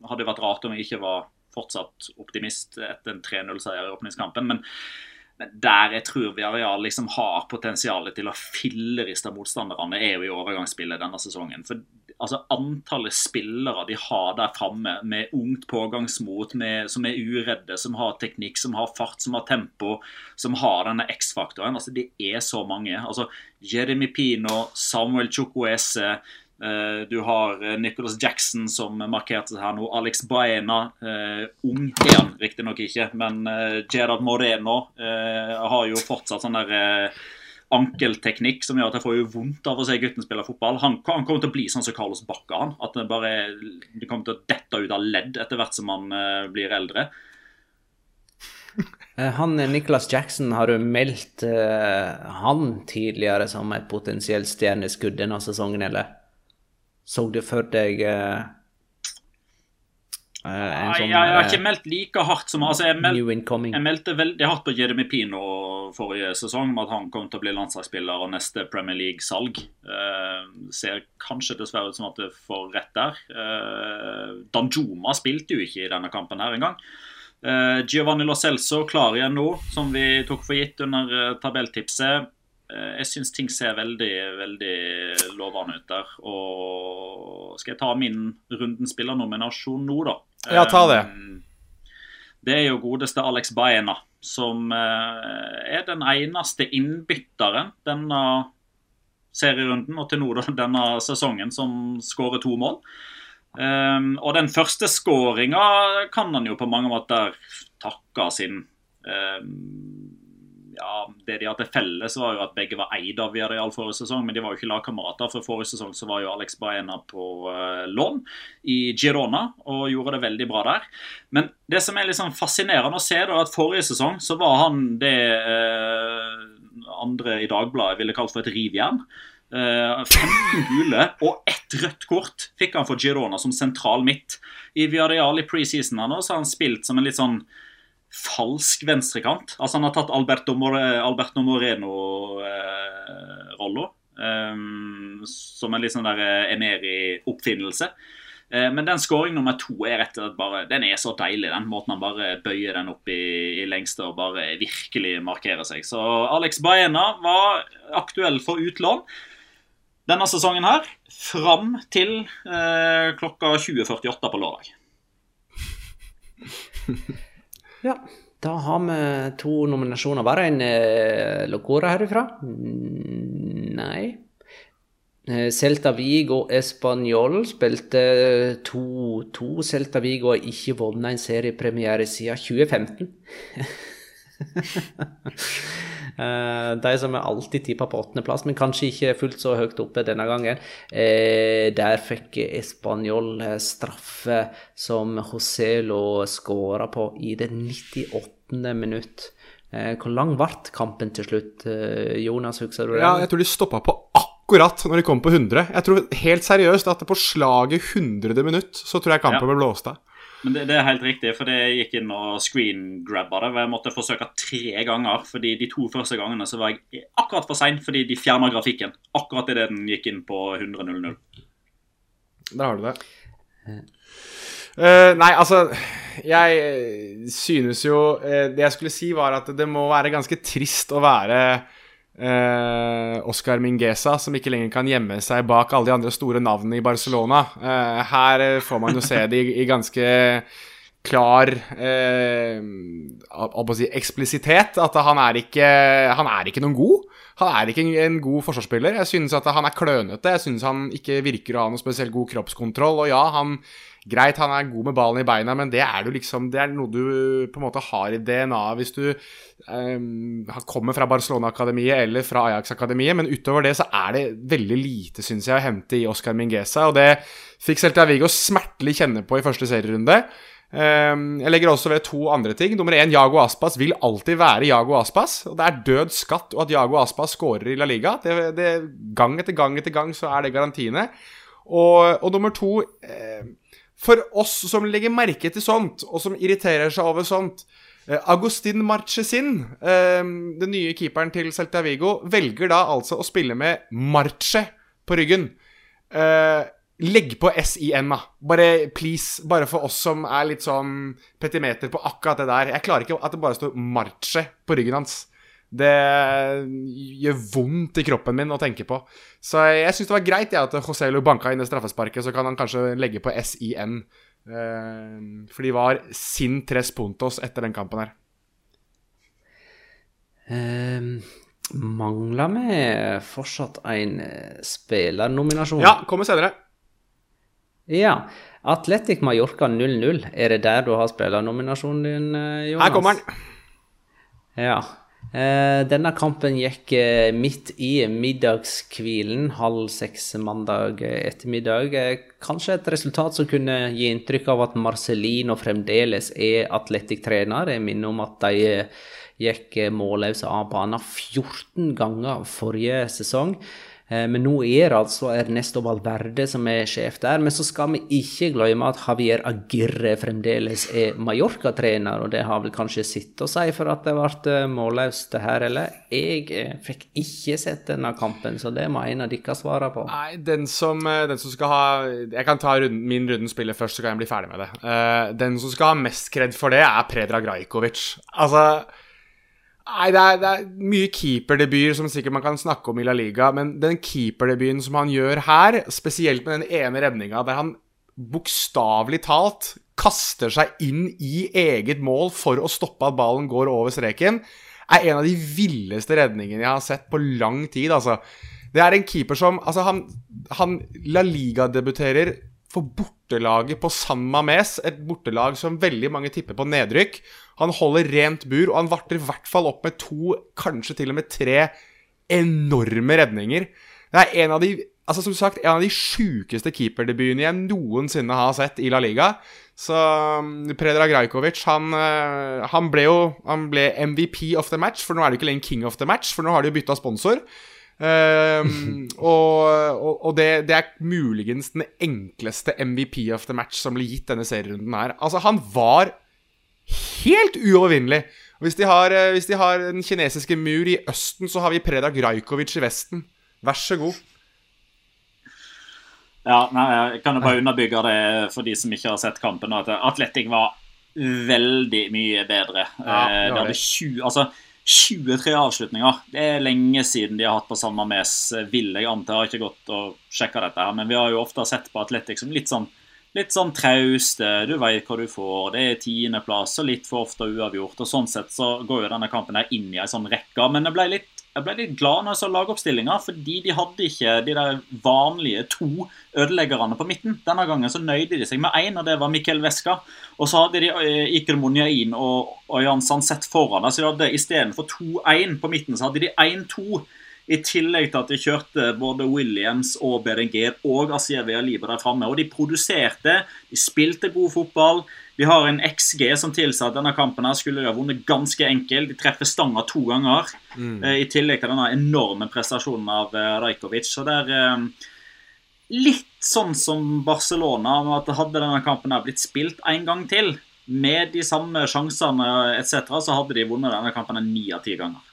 Hadde vært rart om jeg ikke var fortsatt optimist etter en 3-0-seier i åpningskampen, men der jeg tror Villarreal liksom har potensialet til å filleriste motstanderne, er jo i overgangsspillet denne sesongen. For altså, Antallet spillere de har der framme, med ungt pågangsmot, med, som er uredde, som har teknikk, som har fart, som har tempo, som har denne X-faktoren. altså Det er så mange. altså Jeremy Pino, Samuel Chukwueze, Eh, Du har eh, Nicholas Jackson som markerte seg her nå. Alex Baena, eh, ung er han riktignok ikke, men eh, Gerard Moreno eh, har jo fortsatt sånn der eh, ankelteknikk som gjør at jeg får jo vondt av å se gutten spille fotball. Han, han kommer til å bli sånn som Carlos Bacca. han, At det bare det kommer til å dette ut av ledd etter hvert som han uh, blir eldre. Eh, Han eh, Nicholas Jackson har jo meldt uh, han tidligere som et potensielt stjerneskudd denne sesongen, eller? Så du for deg Nei, sånn jeg, jeg har eh, ikke meldt like hardt som altså jeg, meld, jeg meldte veldig hardt på Jeremy Pino forrige sesong om at han kom til å bli landslagsspiller og neste Premier League-salg. Eh, ser kanskje dessverre ut som at det får rett der. Eh, Danjuma spilte jo ikke i denne kampen her engang. Uh, Giovanni Lo Celso klar igjen nå, som vi tok for gitt under eh, tabelltipset. Eh, jeg syns ting ser veldig veldig lovende ut der. Og skal jeg ta min rundens spillernominasjon nå, da? Ja, ta det. Eh, Det er jo godeste Alex Baena, som eh, er den eneste innbytteren denne serierunden og til nå denne sesongen som skårer to mål. Um, og den første skåringa kan han jo på mange måter takke sin um, ja, Det de til felles, var jo at begge var eid av Villarreal forrige sesong, men de var jo ikke lagkamerater. For forrige sesong så var jo Alex Baena på uh, lån i Girona og gjorde det veldig bra der. Men det som er sånn fascinerende å se, er at forrige sesong så var han det uh, andre i Dagbladet ville kalt for et rivjern. Uh, 15 gule og ett rødt kort fikk han for Girona som sentral midt. I Villarreal i preseason har han spilt som en litt sånn falsk venstrekant. Altså Han har tatt Alberto, More, Alberto Moreno-rolla. um, som en litt sånn der eh, Emeri-oppfinnelse. Eh, Men den scoring nummer to er rett og slett bare Den er så deilig, den måten han bare bøyer den opp i, i lengste og bare virkelig markerer seg. Så Alex Baena var aktuell for utlån denne sesongen her, fram til eh, klokka 20.48 på lørdag. <laughs> Ja, da har vi to nominasjoner. Var det en eh, Locora herifra? Nei. Eh, Celta Vigo Español spilte 2-2. Celta Vigo har ikke vunnet en seriepremiere siden 2015. <laughs> Eh, de som er alltid tippa på åttendeplass, men kanskje ikke fullt så høyt oppe denne gangen. Eh, der fikk Español straffe som Joselo skåra på i det 98. minutt. Hvor lang ble kampen til slutt, Jonas? Husker du det? Ja, jeg tror de stoppa på akkurat når de kom på 100. Jeg tror helt seriøst at på slaget 100 minutt så tror jeg kampen ja. ble blåst av. Men det, det, er helt riktig, for det gikk inn og screen-grabba det. Jeg måtte forsøke tre ganger, fordi de to første gangene så var jeg akkurat for sein fordi de fjerna grafikken. Akkurat idet den gikk inn på 100.00. Der har du det. Uh, nei, altså Jeg synes jo uh, Det jeg skulle si, var at det må være ganske trist å være uh, Oscar Mingueza, som ikke lenger kan gjemme seg bak alle de andre store navnene i Barcelona. Eh, her får man jo se det i, i ganske klar eh, si, eksplisitet. At han er, ikke, han er ikke noen god. Han er ikke en god forsvarsspiller. Jeg synes at han er klønete. Jeg synes han ikke virker å ha noe spesielt god kroppskontroll. Og ja, han Greit, han er god med ballen i beina, men det er, liksom, det er noe du på en måte har i DNA-et hvis du um, kommer fra Barcelona-akademiet eller fra Ajax-akademiet. Men utover det så er det veldig lite, syns jeg, å hente i Oscar Mingueza. Og det fikk Celta Vigo smertelig kjenne på i første serierunde. Um, jeg legger også ved to andre ting. Nummer én, Jago Aspas vil alltid være Jago Aspas. Og det er død skatt og at Jago Aspas skårer i La Liga. Det, det, gang etter gang etter gang så er det garantiene. Og, og nummer to eh, for oss som legger merke til sånt, og som irriterer seg over sånt eh, Agustin Marchesin, eh, den nye keeperen til Celta Vigo, velger da altså å spille med Marche på ryggen. Legg på SIN, da. Bare please. Bare for oss som er litt sånn petimeter på akkurat det der. Jeg klarer ikke at det bare står Marche på ryggen hans. Det gjør vondt i kroppen min å tenke på. Så jeg syns det var greit ja, at Joselo banka inn det straffesparket, så kan han kanskje legge på SIN. Eh, for de var sin tres puntos etter den kampen her. Um, mangler vi fortsatt en eh, spillernominasjon? Ja, kommer senere. Ja. Atletic Mallorca 0-0. Er det der du har spillernominasjonen din, Jonas? Eh, her kommer den. Ja. Eh, denne kampen gikk eh, midt i middagskvilen, halv seks mandag ettermiddag. Kanskje et resultat som kunne gi inntrykk av at Marcelino fremdeles er Atletic-trener. Jeg minner om at de gikk målløse av banen 14 ganger forrige sesong. Eh, men nå er det altså Ernesto Valverde som er sjef der. Men så skal vi ikke glemme at Javier Agirre fremdeles er Mallorca-trener, og det har vel kanskje sitt å si for at det ble eh, målløst her, eller? Jeg eh, fikk ikke sett denne kampen, så det må en av dere svare på. Nei, den som, den som skal ha Jeg kan ta runden, min runden spiller først, så kan jeg bli ferdig med det. Den som skal ha mest kred for det, er Predrag Rajkovic. Altså Nei, det er, det er mye keeperdebuter som sikkert man kan snakke om i La Liga, men den keeperdebuten som han gjør her, spesielt med den ene redninga der han bokstavelig talt kaster seg inn i eget mål for å stoppe at ballen går over streken, er en av de villeste redningene jeg har sett på lang tid, altså. Det er en keeper som Altså, han, han La Liga-debuterer for bortelaget på San Mames, et bortelag som veldig mange tipper på nedrykk. Han holder rent bur, og han varter i hvert fall opp med to, kanskje til og med tre enorme redninger. Det er en av de altså som sagt, en av de sjukeste keeperdebutene jeg noensinne har sett i La Liga. Så um, Predrag Rajkovic, han, uh, han, ble jo han ble MVP of the match, for nå er det ikke lenger King of the match, for nå har de jo bytta sponsor. Um, <laughs> og, og, og det, det, er muligens den enkleste MVP of the match som ble gitt denne serierunden her. Altså, han var helt uovervinnelig. Hvis de, har, eh, hvis de har den kinesiske mur i østen, så har vi Predag Rajkovic i vesten. Vær så god. Ja, nei, Jeg kan jo bare underbygge det for de som ikke har sett kampen. At Atletic var veldig mye bedre. Ja, det, eh, det hadde 20, altså 23 avslutninger. Det er lenge siden de har hatt på samme mes, vil jeg anta. Jeg har ikke gått og sjekka dette, her, men vi har jo ofte sett på Atletic som litt sånn litt sånn trauste. Du veit hva du får. Det er tiendeplass og litt for ofte uavgjort. og Sånn sett så går jo denne kampen her inn i ei sånn rekke. Men jeg ble litt jeg ble litt glad når jeg så lagoppstillinga, fordi de hadde ikke de der vanlige to ødeleggerne på midten. Denne gangen så nøyde de seg med én, og det var Mikkel Veska. Og så hadde de eh, Iker Monjain og, og Sanseth foran. Så de hadde istedenfor 2-1 på midten, så hadde de 1-2. I tillegg til at de kjørte både Williams og Berenger og Asievia Libre der framme. Og de produserte, de spilte god fotball. De har en XG som tilsa at denne kampen her skulle de ha vunnet ganske enkelt. De treffer stanga to ganger, mm. eh, i tillegg til denne enorme prestasjonen av eh, Rajkovic. Så det er eh, litt sånn som Barcelona, at hadde denne kampen her blitt spilt en gang til, med de samme sjansene etc., så hadde de vunnet denne kampen ni av ti ganger.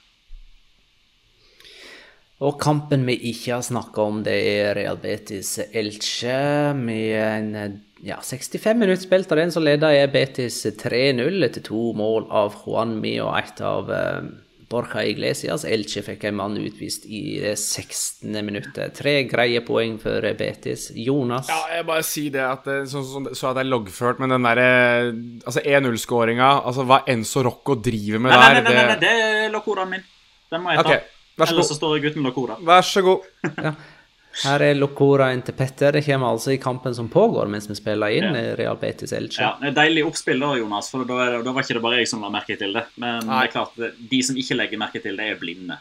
Og kampen vi ikke har snakka om, det er Real Betis Elche. Med en ja, 65 minutter spilt av den, så leder jeg Betis 3-0 etter to mål av Juanmi og ett av uh, Borja Iglesias. Elche fikk en mann utvist i det 16. minuttet. Tre greie poeng for Betis. Jonas? Ja, jeg bare si det at sånn så, så, så at det er loggført, men den derre Altså 1-0-skåringa, altså hva Enzo Rocco driver med nei, der Nei, nei, nei, nei, det er lokoraen min. Den må jeg ta. Okay. Vær så god. Ellers så står gutten Locora. Vær så god. <laughs> ja. Her er Locoraen til Petter. Det kommer altså i kampen som pågår mens vi spiller inn. Ja. Real Betis Elche. Ja, det er Deilig oppspill, da, Jonas. For da, da, var ikke det bare jeg som la merke til det. Men Nei. det er klart, de som ikke legger merke til det, er blinde.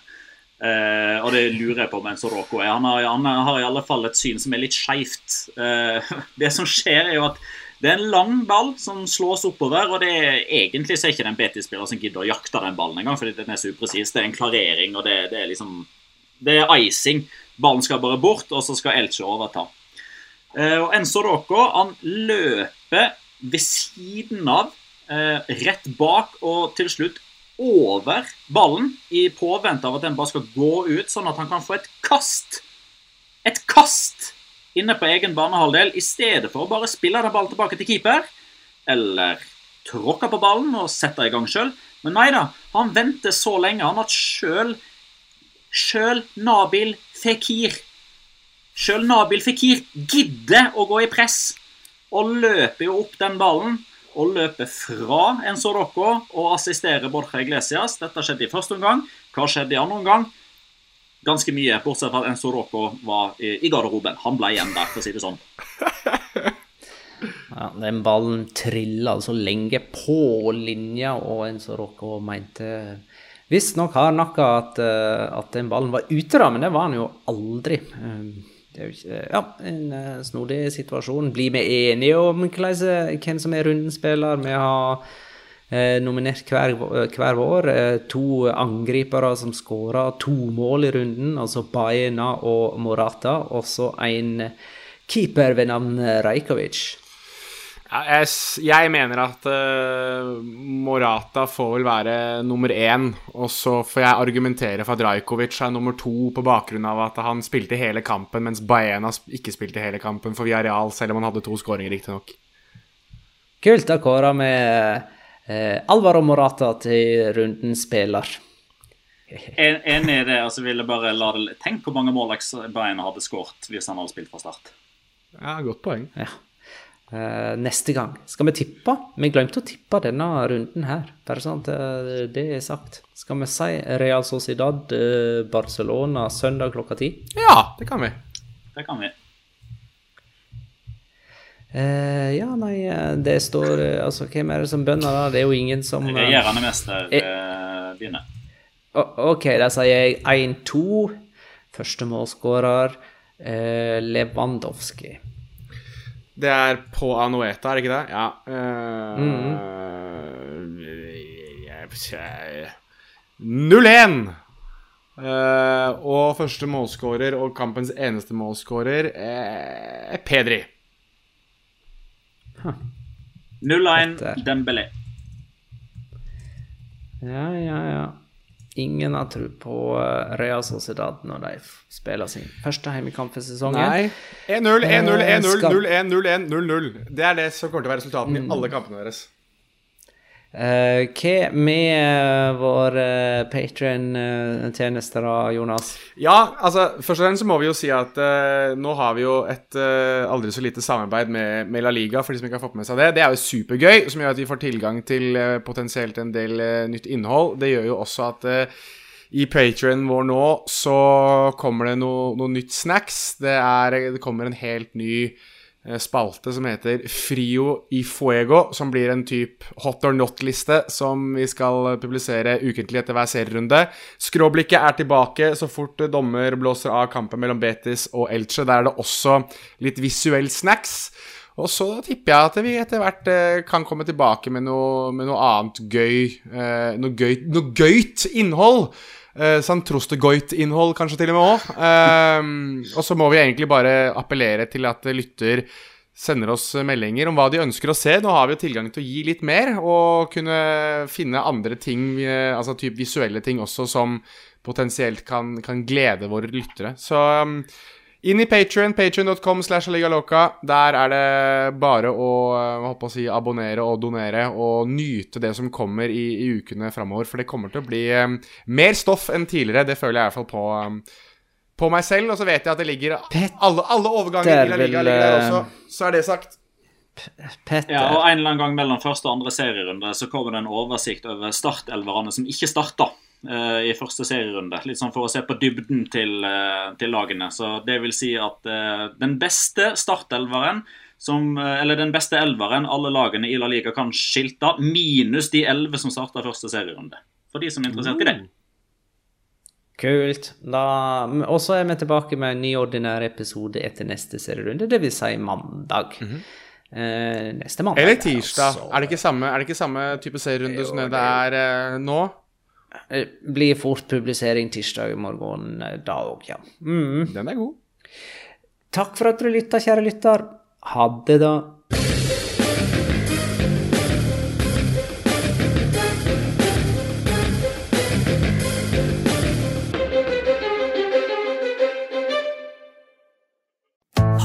Uh, og det lurer jeg på med Soroko. Han har, han har i alle fall et syn som er litt skeivt. Uh, <laughs> det som skjer, er jo at det er en lang ball som slås oppover, og det er egentlig så er ikke det en BT-spiller som gidder å jakte den ballen engang, fordi den er så upresis. Det er en klarering, og det, det, er liksom Det er icing. Ballen skal bare bort, og så skal Elche overta. Eh, og Enzo Doko, han løper ved siden av, eh, rett bak og til slutt over ballen i påvente av at den bare skal gå ut, sånn at han kan få et kast. Et kast! Inne på egen banehalvdel i stedet for å bare spille den ballen tilbake til keeper. Eller tråkke på ballen og sette i gang sjøl. Men nei da, han venter så lenge han at sjøl Sjøl Nabil Fikir Sjøl Nabil Fikir gidder å gå i press og løper jo opp den ballen. Og løper fra en Rocco og assisterer Borja Iglesias. Dette skjedde i første omgang. Hva skjedde i andre omgang? Ganske mye, bortsett fra at Enzo Rocco var i, i garderoben. Han ble igjen der, for å si det sånn. <laughs> Ja, den ballen trilla altså lenge på linja, og Enzo Rocco mente visstnok hardnakka at, eh, at den ballen var ute, da, men det var han jo aldri. Eh, det er jo ikke Ja, en eh, snodig situasjon. Blir vi enige om hvem som er rundens spiller? Vi Eh, nominert hver, hver, vår. Eh, to angripere som skåra to mål i runden, altså Baena og Morata. Og så en keeper ved navn Rajkovic. Jeg, jeg, mener at uh, Morata får vel være nummer én. Og så får jeg argumentere for at Rajkovic er nummer to på bakgrunn av at han spilte hele kampen, mens Baena ikke spilte hele kampen for Villarreal, selv om han hadde to skåringer, riktignok. Kult. Da kårer vi eh, Alvaro Morata til rundens spiller. Enig i det. altså ville bare la det Tenk hvor mange mål Bayern hadde skåret hvis han hadde spilt fra start. Ja, Godt poeng. Ja. Eh, neste gang skal vi tippe. Vi glemte å tippe denne runden her. Bare sånn at uh, det er sagt. Skal vi si Real Sociedad uh, Barcelona søndag klokka ti? Ja, det kan vi. Det kan vi. Uh, ja, nei, eh, det står uh, Altså, hvem er det som bønner, da? Det er jo ingen som uh, Regjerende mester eh, begynner. OK, da sier jeg 1-2. Første målskårer Lewandowski. Det er på Anueta, er det ikke det? Ja. Mm. 0-1! og første målskårer og kampens eneste målskårer er Pedri. <laughs> 0-1 Dembélé. Ja, ja, ja. Ingen har tro på eh, Real Sociedad når de spiller sin første hjemmekamp for sesongen. Nei. 1-0, 1-0, 1-0, 0-1, 0-1, 0-0. Det er det som kommer til å være resultatene i mm. alle kampene deres. Uh, hva med uh, vår uh, Patrion-tjenester, uh, Jonas? Ja, altså først og fremst så må vi jo si at uh, nå har vi jo et aldri så lite samarbeid med, med, La Liga, for de som ikke har fått med seg det. Det er jo supergøy, som gjør at vi får tilgang til potensielt en del nytt innhold. Det gjør jo også at i Patrion vår nå så kommer det noe, noe nytt snacks. Det, er, det kommer en helt ny eh, spalte som heter Frio i fuego, som blir en type hot or not-liste som vi skal publisere ukentlig etter hver serierunde. Skråblikket er tilbake så fort dommer blåser av kampen mellom Betis og Elche. Der er det også litt visuell snacks. Og så tipper jeg at vi etter hvert eh, kan komme tilbake med noe, med noe annet gøy. Eh, noe, gøy noe gøyt innhold. Eh, sånn Trostegoit-innhold kanskje til og med òg. Eh, og så må vi egentlig bare appellere til at lytter sender oss meldinger om hva de ønsker å se. Nå har vi jo tilgang til å gi litt mer, og kunne finne andre ting, eh, altså typ visuelle ting også, som potensielt kan, kan glede våre lyttere. Så um, inn i Patrion, patrion.com slash ligaloca. Der er det bare å, å si, abonnere og donere og nyte det som kommer i, i ukene framover. For det kommer til å bli um, mer stoff enn tidligere. Det føler jeg i hvert fall på, um, på meg selv. Og så vet jeg at det ligger alle, alle overganger i La Liga ligger der også. Så er det sagt. Petter. Ja, og En eller annen gang mellom første og andre serierunde så kommer det en oversikt over startelverne som ikke starta uh, i første serierunde. Litt sånn for å se på dybden til, uh, til lagene. Så det vil si at uh, den beste startelveren som, eller den beste elveren alle lagene i La Liga kan skilte, minus de elleve som starta første serierunde. For de som er interessert i det. Kult. Og så er vi tilbake med en ny ordinær episode etter neste serierunde, dvs. Si mandag. Mm -hmm. eh, neste mandag. Eller tirsdag. Altså. Er, det ikke samme, er det ikke samme type serierunde som det, det er eh, nå? Det blir fort publisering tirsdag i morgen eh, da òg, ja. Mm. Den er god. Takk for at du lytta, kjære lytter. Ha det, da.